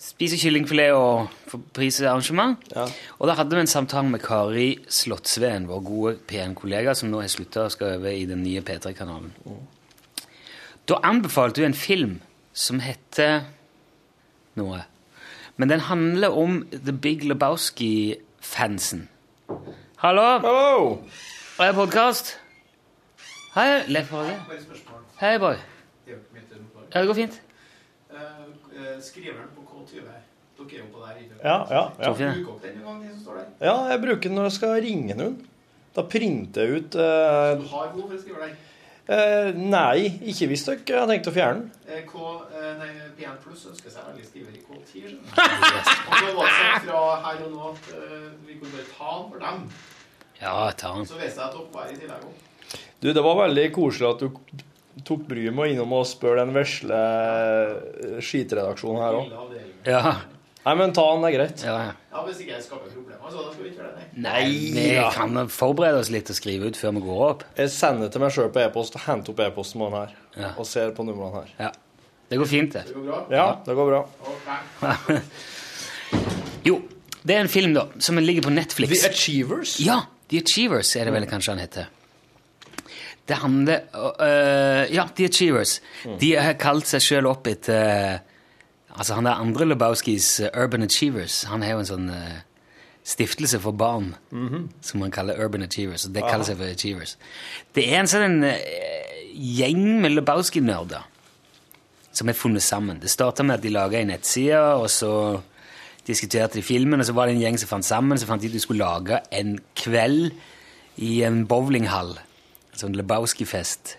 spise kyllingfilet og få prisarrangement. Ja. Og da hadde vi en samtale med Kari Slottsveen, vår gode P1-kollega, som nå har slutta og skal over i den nye P3-kanalen. Da anbefalte hun en film som heter noe. Men den handler om The Big Lebowski-fansen. Hallo? Hallo! Er jeg podkast? Hei, Leif Borge. Hei, boy. Ja, det går fint. Skriveren på K20 Dere er jo på der. Ja, ja, ja. Ja, jeg bruker den når jeg skal ringe noen. Da printer jeg ut eh, Du har behov for å skrive der. Eh, Nei, ikke hvis dere har tenkt å fjerne den. Eh, K, eh, nei, P1 Pluss ønsker seg veldig skriver i K10. du. (laughs) Og så var det sånn fra her og nå at eh, vi kunne bare ta den for dem. Ja, ta den. Så viste jeg at oppvær var i tillegg òg. Du, det var veldig koselig at du tok bryet med å innom og spørre den vesle skitredaksjonen her òg. Ja. Nei, men ta den, det er greit. ja, ja. Ja, hvis ikke jeg skaper problemer, så da skal vi ikke gjøre det. nei. Nei, vi ja. kan forberede oss litt og skrive ut før vi går opp. Jeg sender til meg sjøl på e-post og henter opp e-posten med den her. Ja. Og ser på numrene her. Ja. Det går fint, det. Det går bra? Ja, det går bra. Ok. (laughs) Jo, det er en film, da, som ligger på Netflix. The Achievers? Ja, The Achievers er det vel kanskje han heter. Det handler uh, Ja, The Achievers. De har kalt seg sjøl opp etter Altså, han der andre Lebowskis uh, Urban Achievers. Han har jo en sånn uh, stiftelse for barn som man kaller Urban Achievers. Og det kaller seg for Achievers. Det er en sånn uh, gjeng med Lebowski-nerder som er funnet sammen. Det starta med at de laga ei nettside, og så diskuterte de filmen, og så var det en gjeng som fant sammen, så fant de at de skulle lage en kveld i en bowlinghall. En sånn Lebowski-fest.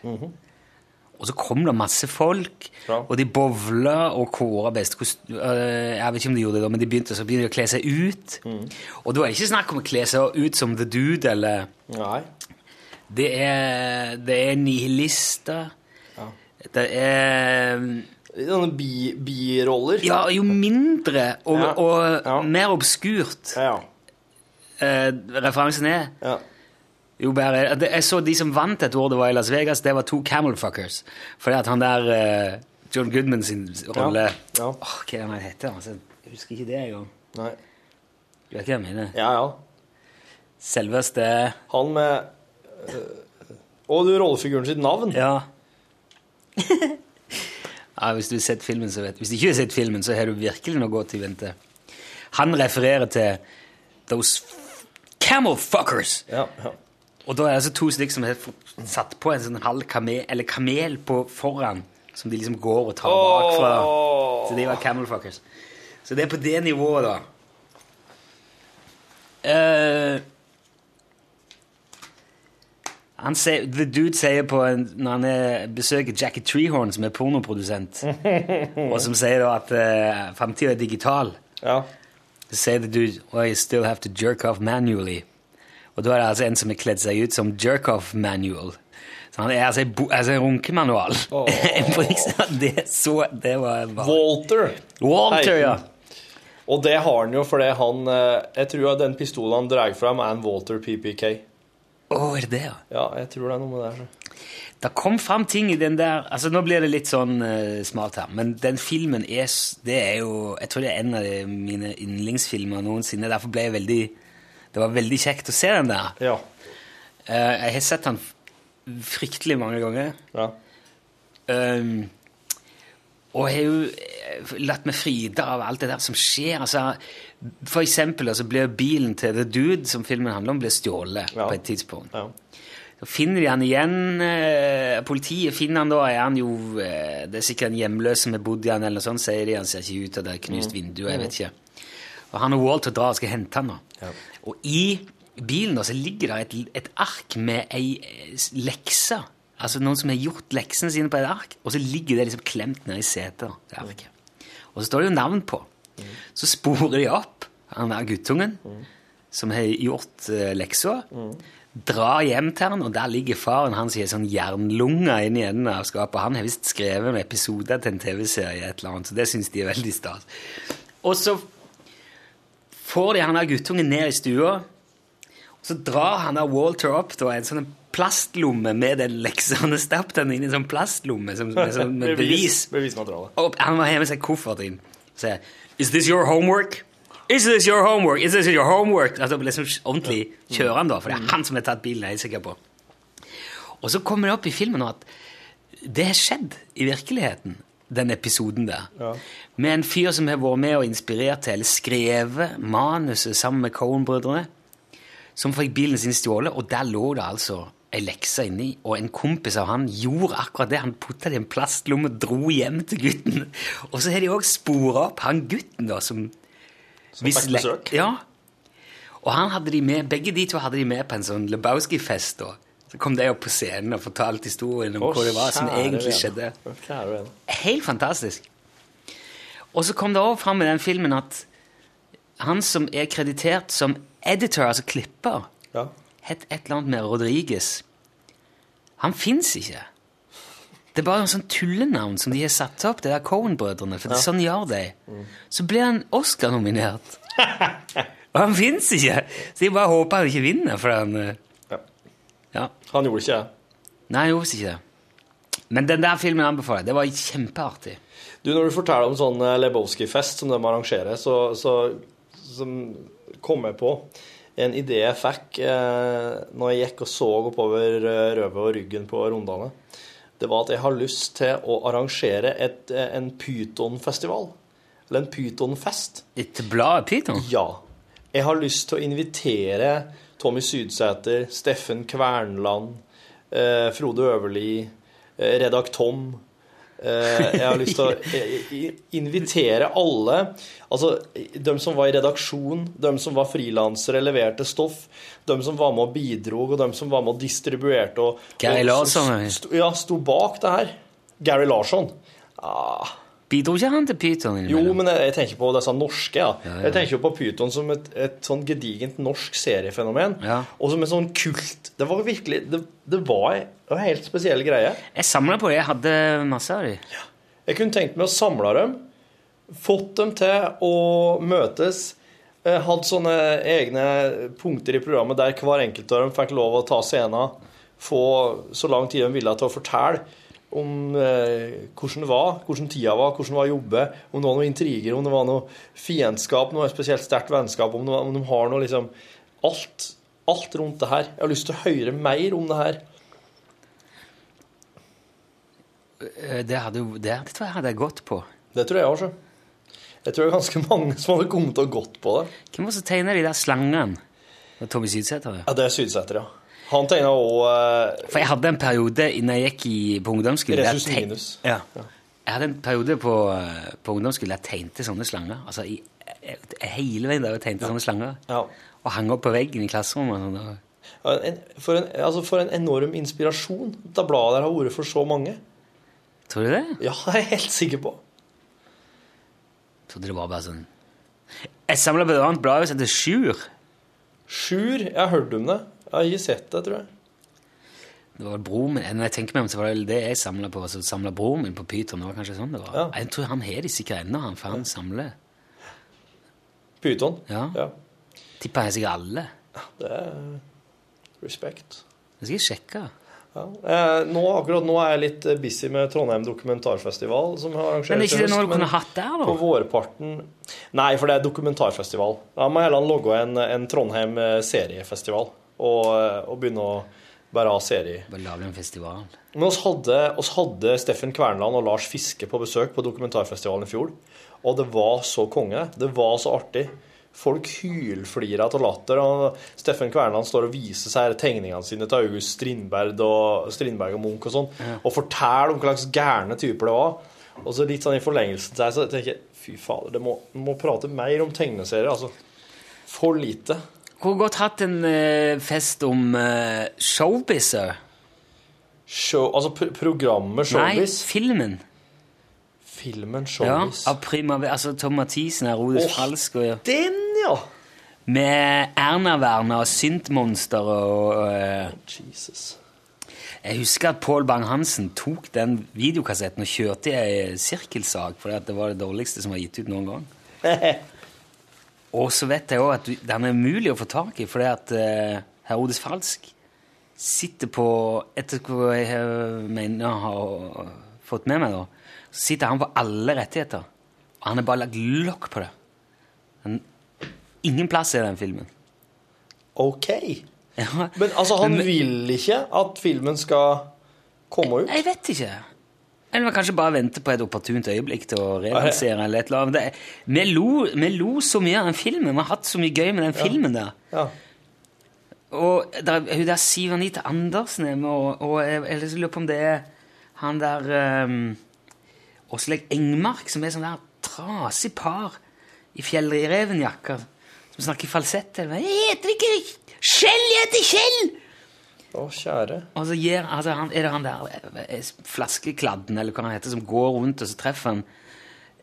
Og så kom det masse folk, Ja. og de bowla og kåra best. øh, Jeg vet ikke om de gjorde det da, men de begynte, så begynte de å kle seg ut. Og da er det ikke snakk om å kle seg ut som The Dude, eller Nei. Det er, det er nihilister. Det er Sånne bi- biroller. Ja, jo mindre og, Ja. og Ja. mer obskurt Ja. eh, referansen er, ja. Jo bare, Jeg så de som vant et år det var i Las Vegas, det var to camelfuckers. Fordi at han der eh, John Goodman sin rolle Ja. ja. Åh, Hva er det han heter? Altså, jeg husker ikke det engang. Nei. Du vet hva jeg mener? Ja, ja. Selveste Han med øh, Og du, rollefiguren sitt navn? Ja. (laughs) ja. Hvis du har sett filmen, så vet Hvis du ikke har sett filmen, så har du virkelig noe godt i vente. Han refererer til those Camelfuckers. Ja, ja. Og da er det altså to stykker som har satt på en sånn halv kamel, eller kamel på foran, som de liksom går og tar bakfra. Åh. Så de var camel fuckers. Så det er på det nivået, da. Uh, han sier, The Dude sier på en, når han er, besøker Jackie Treehorn, som er pornoprodusent, (laughs) og som sier da at uh, framtida er digital, ja. så sier The Dude well, you still have to jerk off manually. Og da er det altså en som er kledd seg ut som jerk-off manual. Så han er altså en altså en runkemanual. (laughs) det, er så, det var bare Walter. Walter, ja. Og det har han jo fordi han eh, Jeg tror den pistolen han drar fram, er en Walter PPK. Å, er det det, ja? Ja, jeg tror det er noe med det. så. Det kom fram ting i den der altså Nå blir det litt sånn uh, smalt her, men den filmen er Det er jo Jeg tror det er en av mine yndlingsfilmer noensinne. Derfor ble jeg veldig Det var veldig kjekt å se den der. Ja. Eh, jeg har sett den fryktelig mange ganger. ja. Um, og jeg har jo eh, latt meg fride av alt det der som skjer. Altså, for eksempel altså, blir bilen til The Dude, som filmen handler om, blir stjålet Ja. på et tidspunkt. ja. Så finner de han igjen. Eh, politiet finner han da, er han jo eh, Det er sikkert en hjemløs som har bodd i han, eller noe sånt, sier de. Han ser ikke ut av det er knust vindu, jeg vet ikke. Og han og Walter drar og skal hente han da. Og i bilen da, så ligger det et, et ark med ei eh, lekse. Altså noen som har gjort leksene sine på et ark, og så ligger det liksom klemt ned i setet. Og så står det jo navn på. Så sporer de opp han der guttungen som har gjort uh, leksa. Drar hjem til han, og der ligger faren hans i ei sånn jernlunge inni enden av skapet. Han har visst skrevet en episode til en TV-serie, et eller annet, så det syns de er veldig stas. Og så får de han der guttungen ned i stua, og så drar han der Walter opp da, en sånn plastlomme med den leksa. Han har stappet den inn i en sånn plastlomme som, med, sånn, med (laughs) bevis. Bevismateriale. Og han har ha med seg koffert inn. og sier Is this your homework? Is this your homework? Is this your homework? Altså liksom ordentlig kjører han da, for det er han som har tatt bilen, jeg er sikker på. Og så kommer det opp i filmen nå at det har skjedd i virkeligheten, den episoden der. Ja. Med en fyr som har vært med og inspirert til, eller skrevet manuset sammen med Cohen-brødrene, som fikk bilen sin stjålet, og der lå det altså ei lekse inni, og en kompis av han gjorde akkurat det. Han putta det i en plastlomme og dro hjem til gutten. Og så har de òg spora opp han gutten, da, som Som fikk besøk. Ja. Og han hadde de med, begge de to hadde de med på en sånn Lebowski-fest. da. Så kom de opp på scenen og fortalte historien om Åh, hva det var som egentlig skjedde. Kjære. Helt fantastisk. Og så kom det også fram i den filmen at han som er kreditert som editor, altså klipper, Ja. het et eller annet med Rodriguez. Han fins ikke. Det er bare en sånn tullenavn som de har satt opp, det der Cohen-brødrene. For sånn gjør de. Så blir han Oscar-nominert. (laughs) Og han fins ikke! Så jeg bare håper han ikke vinner, for han eh, Ja. Han gjorde ikke det. Nei, han gjorde ikke det. Men den der filmen anbefaler jeg. Det var kjempeartig. Du, Når du forteller om sånn eh, Lebowski-fest som de arrangerer, så, så, kom jeg på en idé jeg fikk eh, når jeg gikk og så oppover Røve røvet og ryggen på Rondane. Det var at jeg har lyst til å arrangere et, eh, en pytonfestival. Eller en pytonfest. Et blad Pyton? Ja. Jeg har lyst til å invitere Tommy Sydsæter, Steffen Kvernland, eh, Frode Øverli, eh, Redak Tom. Eh, jeg har lyst til å invitere alle. Altså, de som var i redaksjon, de som var frilansere, leverte stoff, de som var med og bidro, og de som var med og distribuerte. Og, Gary og, Larsson. Ja, sto bak det her. Gary Larsson. Ah, Bidro ikke han til Pyton? jo, men jeg, jeg tenker på disse norske. Ja. Ja, ja. Jeg tenker jo på Pyton som et, et sånn gedigent norsk seriefenomen. Ja. Og som en sånn kult Det var virkelig Det, det var en helt spesiell greie. Jeg samla på det. Jeg hadde masse av dem. Jeg kunne tenkt meg å samle dem, fått dem til å møtes, Hadde sånne egne punkter i programmet der hver enkelt av dem fikk lov å ta scenen, få så lang tid de ville til å fortelle om eh, hvordan det var, hvordan tida var, hvordan det var å jobbe, om det var noen intriger, om det var noe fiendskap, noe spesielt sterkt vennskap, om, var, om de har noe liksom alt, alt rundt det her. Jeg har lyst til å høre mer om det her. Eh, Det, hadde, det, det tror jeg hadde jeg gått på. Det tror jeg også. Jeg tror det er ganske mange som hadde kommet og gått på det. Hvem var det som tegna de der slangene? Tommy Sydsæter? Ja, det er Sydsæter, ja. Han tegna òg For jeg hadde en periode når jeg gikk i, på ungdomsskolen jeg teg- minus. Ja. Jeg hadde en periode på, eh, på ungdomsskolen jeg tegnte sånne slanger. Altså i, jeg, hele veien der jeg tegnte sånne slanger. Ja. Og hang opp på veggen i klasserommet. og sånn, og- Ja, en, for, en, altså for en enorm inspirasjon da bladet der har vært for så mange. Tror du det? Ja, (laughs) det er jeg helt sikker på. Trodde det var bare sånn Jeg samla bl.a. bladet som heter Sjur. Sjur, jeg har hørt om det. Jeg har ikke sett det, tror jeg. Det var bror min, Når jeg tenker meg om, så var det det jeg samla på. Så samla broren min på Pyton. Det var kanskje sånn det var. Ja. Jeg tror han har de sikkert ennå, han, for han samler. Pyton. Ja. Ja. Tipper har sikkert alle. Det er respekt. Det skal jeg sjekke. Ja. Eh, nå, akkurat nå er jeg litt eh, busy med Trondheim dokumentarfestival, som har arrangert Men er ikke det noe du kunne hatt der, da? På vårparten Nei, for det er dokumentarfestival. Da må jeg heller logge en, en Trondheim eh, seriefestival og, og begynne å bare ha serie. Bare lage en festival. Men oss hadde, oss hadde Steffen Kvernland og Lars Fiske på besøk på dokumentarfestivalen i fjor. Og det var så konge. Det var så artig. Folk hylflirer av latter. og Steffen Kvernland står og viser seg tegningene sine til August Strindberg og, Strindberg og Munch og sånn, og forteller om hva slags gærne typer det var. Og så litt sånn i forlengelsen det, så tenker jeg fy fader, det må, må prate mer om tegneserier. altså. For lite. Hvor godt hatt en eh, fest om uh, showbizer? Show, altså pr programmet Nei, Showbiz? filmen. Filmen Ja, Showbiz. av Primavera. Altså Tom Mathisen, Herodes Åh, Falsk og Den, ja! Med Erna-Werner og Syntmonster og eh, Jesus. Jeg husker at Pål Bang-Hansen tok den videokassetten og kjørte i ei sirkelsag, fordi at det var det dårligste som var gitt ut noen gang. (laughs) Og så vet jeg òg at den er umulig å få tak i, fordi at eh, Herodes Falsk sitter på Etter hva jeg mener har fått med meg, da, så sitter han på alle rettigheter. Og han har bare lagt lokk på det. Han, ingen plass i den filmen. Ok. Ja. Men altså, han Men- vil ikke at filmen skal komme ut? Jeg vet ikke. Eller man kanskje bare vente på et opportunt øyeblikk til å relansere eller et eller annet. Vi, lo, vi lo så mye av den filmen. Vi har hatt så mye gøy med den filmen der. Ja. Og der, hun der Siv Anita Andersen er med, og, og jeg, jeg lurer på om det er han der um, Åsleik Engmark, som er sånn der trasig par i fjellrevenjakker, som snakker falsett. Jeg heter ikke Kjell, jeg heter Kjell! Å, kjære. Og så gir, altså, han, er det han der eh, flaskekladden, eller hva han heter, som går rundt, og så treffer han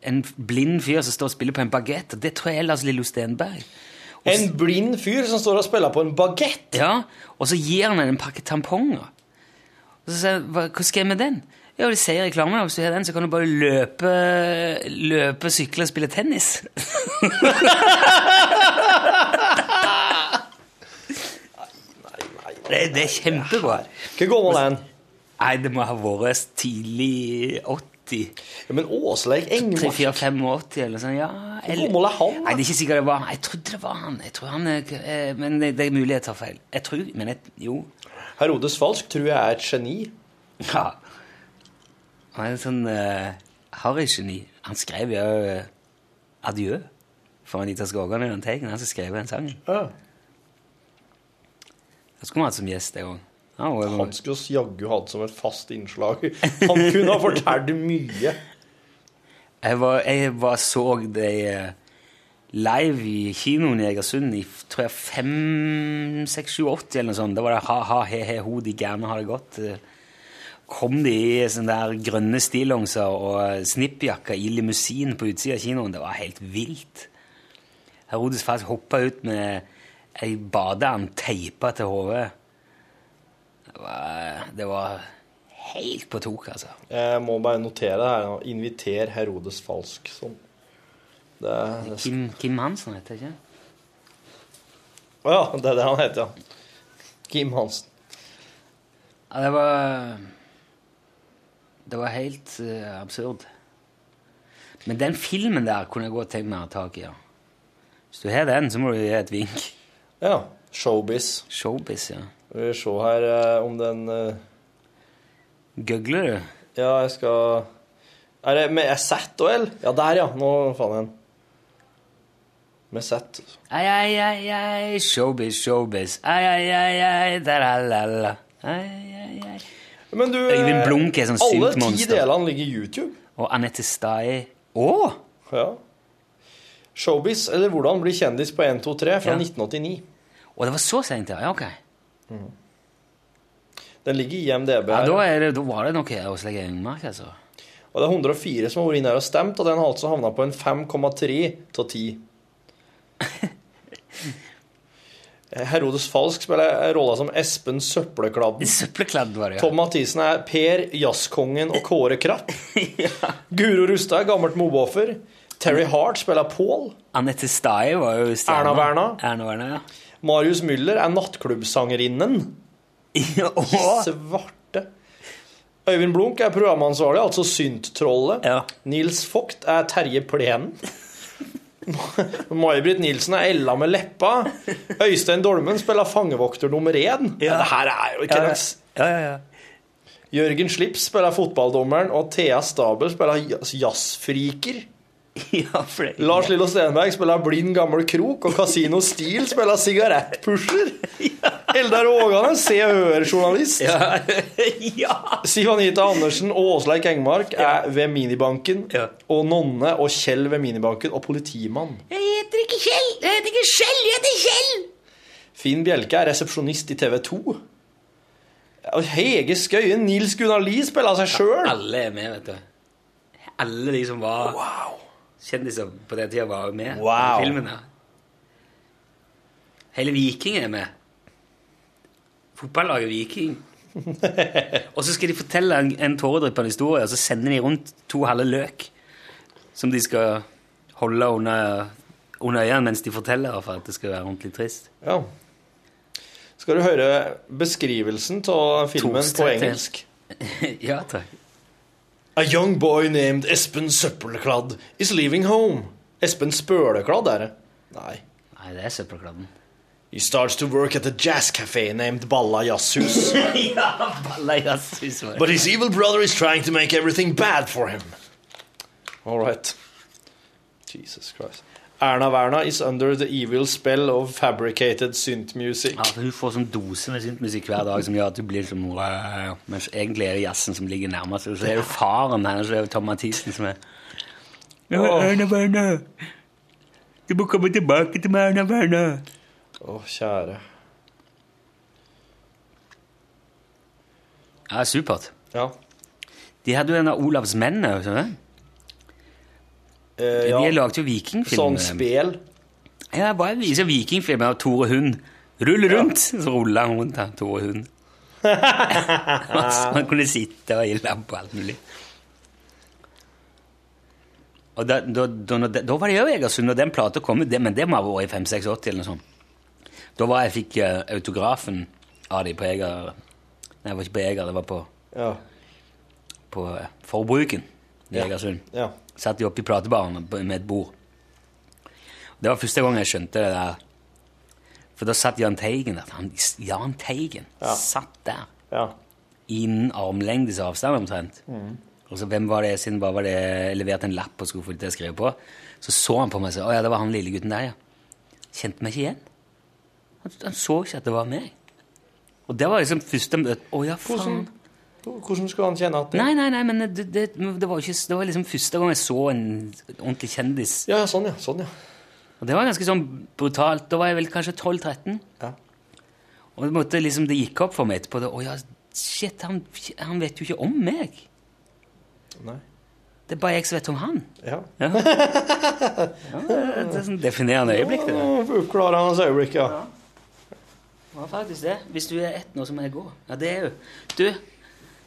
en blind fyr som står og spiller på en bagett. Det tror jeg er Lars Lillo Stenberg. En blind fyr som står og spiller på en bagett? Ja, og så gir han henne en pakke tamponger. Og så sier han hva, hva skal jeg med den? Ja, de sier i reklamen at hvis du har den, så kan du bare løpe, løpe sykle og spille tennis. (laughs) det, det er kjempebra. Hvor gammel er han? Nei, det må ha vært tidlig 80. Ja, men Åsleik Engmark 3-4-85 eller sånn, ja. Hvor gammel er han? Nei, det er ikke sikkert det var han. Jeg trodde det var han. Jeg tror han eh, men det, det er mulig jeg tar feil. Jeg tror, men jeg, jo. Herodes Falsk tror jeg er et geni. Ja. Han er en sånn uh, harry-geni. Han skrev jo uh, Adjø for Anita Skågan i den teigen. Han som skrev den sangen. Ja. Jeg skulle hatt som gjest, jeg òg. Han skulle oss jaggu hatt som et fast innslag. Han kunne ha fortalt mye. Jeg var, jeg var så det eh, live i kinoen i Egersund i tror jeg 5, 6, 7, 80 eller noe sånt. Da var det ha-ha, he-he-ho, de gærne har det godt. Eh, Kom de i sånne der grønne stillongser og snippjakker i limousin på utsida av kinoen. Det var helt vilt. Herodes faktisk hoppa ut med ei badeand teipa til hodet. Det var, det var helt på tok, altså. Jeg må bare notere det her. Inviter Herodes Falsk. Sånn. Det, det Kim, Kim Hansen heter det ikke? Å ja, det er det han heter, ja. Kim Hansen. Ja, det var Det var helt uh, absurd. Men den filmen der kunne jeg godt tenkt meg å ha tak i. Ja. Hvis du har den, så må du gi et vink. Ja. Showbiz. Showbiz, ja. Vi vil se her eh, om den eh, Googler du? Ja, jeg skal Er det med Z og L? Ja, der, ja. Nå faen jeg den. Med Z. Ai, ai, ai, ai, showbiz, showbiz. Ai, ai, ai, ai, da-la-la-la. Ai, ai, ai. Men du, Øyvind Blunk er sånn alle ti syntmonster. delene ligger i YouTube. Og Anette Stai Å! Ja. Showbiz, eller Hvordan bli kjendis på 1, 2, 3 fra Ja. 1989. Og det var så seint, ja. ja. Ok. Den ligger i IMDb Ja, her. da, det, da var det noe hos Lege Engmark, altså. Og det er 104 som har vært inne her og stemt, og den har altså havna på en 5,3 av 10. (laughs) Herodes Falsk spiller rolla som Espen Søppelkladden. (laughs) Søppelkladd var det, ja. Tom Mathisen er Per Jazzkongen og Kåre Krapp. (laughs) Guro Rustad er gammelt mobbeoffer. Terry Hart spiller Paul. Anette Stai var jo stjerna. Erna Werna. Erna Werna, ja. Marius Müller er nattklubbsangerinnen. Svarte. Øyvind Blunk er programansvarlig, altså Synt-trollet. Nils Vogt er Terje Plenen. May-Britt Nilsen er Ella med leppa. Øystein Dolmen spiller fangevokter nummer én. Ja. Det her er jo ikke Ja, ja. Ja, ja, ja. Jørgen Slips spiller fotballdommeren, og Thea Stabel spiller (laughs) jazz- jazzfriker. Lars Lillo Stenberg spiller blind gammel krok, og Casino Stil spiller sigarettpusher. (laughs) Eldar Ågane, Se og Hør-journalist. (laughs) Siv Anita Andersen og Åsleik Engmark er ved minibanken. Og Nonne og Kjell ved minibanken, og politimann. Jeg heter ikke Kjell. Jeg heter ikke Kjell, jeg heter Kjell. Finn Bjelke er resepsjonist i TV 2. Hege Skøyen, Nils Gunnar Lie spiller seg sjøl. Alle er med, vet du. Alle de som var kjendiser på den tida, var med Wow. i filmen. Hele Viking er med. Fotballaget Viking. (laughs) og så skal de fortelle en, en tåredryppende historie, og så sender de rundt to halve løk som de skal holde under, under øynene mens de forteller, for at det skal være ordentlig trist. Ja. Skal du høre beskrivelsen av filmen på engelsk? (laughs) ja, takk. A young boy named Espen Søppelkladd is leaving home. Espen Spølekladd, er det? Nei. Nei, det er søppelkladden. He starts to work at a jazz cafe named Balla Jazzhus. (laughs) ja, balla jazzhus. But his evil brother is trying to make everything bad for him. All right. Jesus Christ. Erna Werna is under the evil spell of fabricated synth music. Ja, Hun får sånn dose med synth-musikk hver dag som gjør at du blir som wow. Mens egentlig er det jazzen som ligger nærmest. Og så er det faren hennes, er Tom Mathisen, som er oh. Erna Werner. Du må komme tilbake til meg, Erna Werner. Å, kjære. Ja, supert. Ja. De hadde jo en av Olavs menn òg, sånn, Eh, De ja. lagde jo vikingfilmer. Sånn spel. Ja, bare viser vikingfilmer av Tore Hund. Rull rundt! Så ruller han rundt, han, Tore Hund. (laughs) Man kunne sitte og gi på alt mulig. Og da, da, da, da var det jo Egersund, og den plata kom ut, men det må ha vært i 5-86 eller noe sånt. Da var jeg fikk eh, autografen av de på Eger Nei, det var ikke på Eger, det var på, Ja. på eh, Forbruken i Ja. Egersund. Ja. Satt de oppe i platebaren med et bord. Det var første gang jeg skjønte det der. For da satt Jahn Teigen der. Han, Jahn Teigen Ja. satt der. Ja. Innen armlengdes avstand omtrent. Mm. Og så hvem var det, siden bare var det jeg leverte en lapp og skulle få det til å skrive på, så så han på meg og sa, å ja, det var han lille gutten der, ja. Kjente meg ikke igjen. Han, han så ikke at det var meg. Og det var liksom første møte. Å ja, faen. Hvordan, skulle han kjenne at det Nei, nei, nei, men det, det, det, var, ikke, det var liksom første gang jeg så en ordentlig kjendis. Ja, ja, sånn, ja. Sånn, ja. Og det var ganske sånn brutalt. Da var jeg vel kanskje 12-13. Ja. Og det, måtte liksom, det gikk opp for meg etterpå. Å oh, ja, shit, han, han vet jo ikke om meg. Nei. Det er bare jeg som vet om han. Ja. Ja. (laughs) ja, det er sånn definerende øyeblikk. det. Oppklarer hans øyeblikk, ja. Det var faktisk det. Hvis du er ett nå, så må jeg gå. Ja, det er jo Du,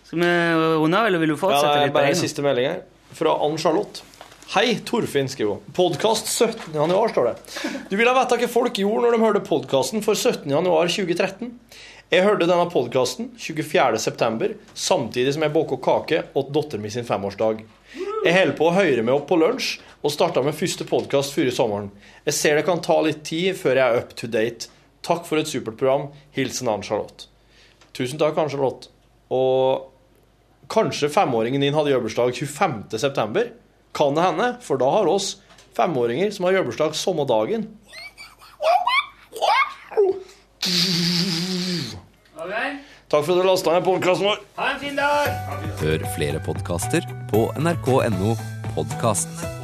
skal vi runde av, eller vil du Ja, fortsette det er litt? bare en siste melding her. Fra Ann-Charlotte. Hei, Torfinn, skriver hun. Podkast 17. januar, står det. Du ville vite hva folk gjorde når de hørte podkasten for 17. januar 2013. Jeg hørte denne podkasten 24. september, samtidig som jeg baka kake åt datteren min sin femårsdag. Jeg holder på å høre meg opp på lunsj, og starta med første podkast før i sommeren. Jeg ser det kan ta litt tid før jeg er up to date. Takk for et supert program. Hilsen Ann-Charlotte. Tusen takk, Ann-Charlotte. Og Kanskje femåringen din hadde jubileumsdag 25. september. Kan det hende, for da har oss femåringer som har jubileumsdag samme dagen. Takk for at du lasta ned podkasten vår. Ha en fin dag! Hør flere podkaster på nrk.no podkast.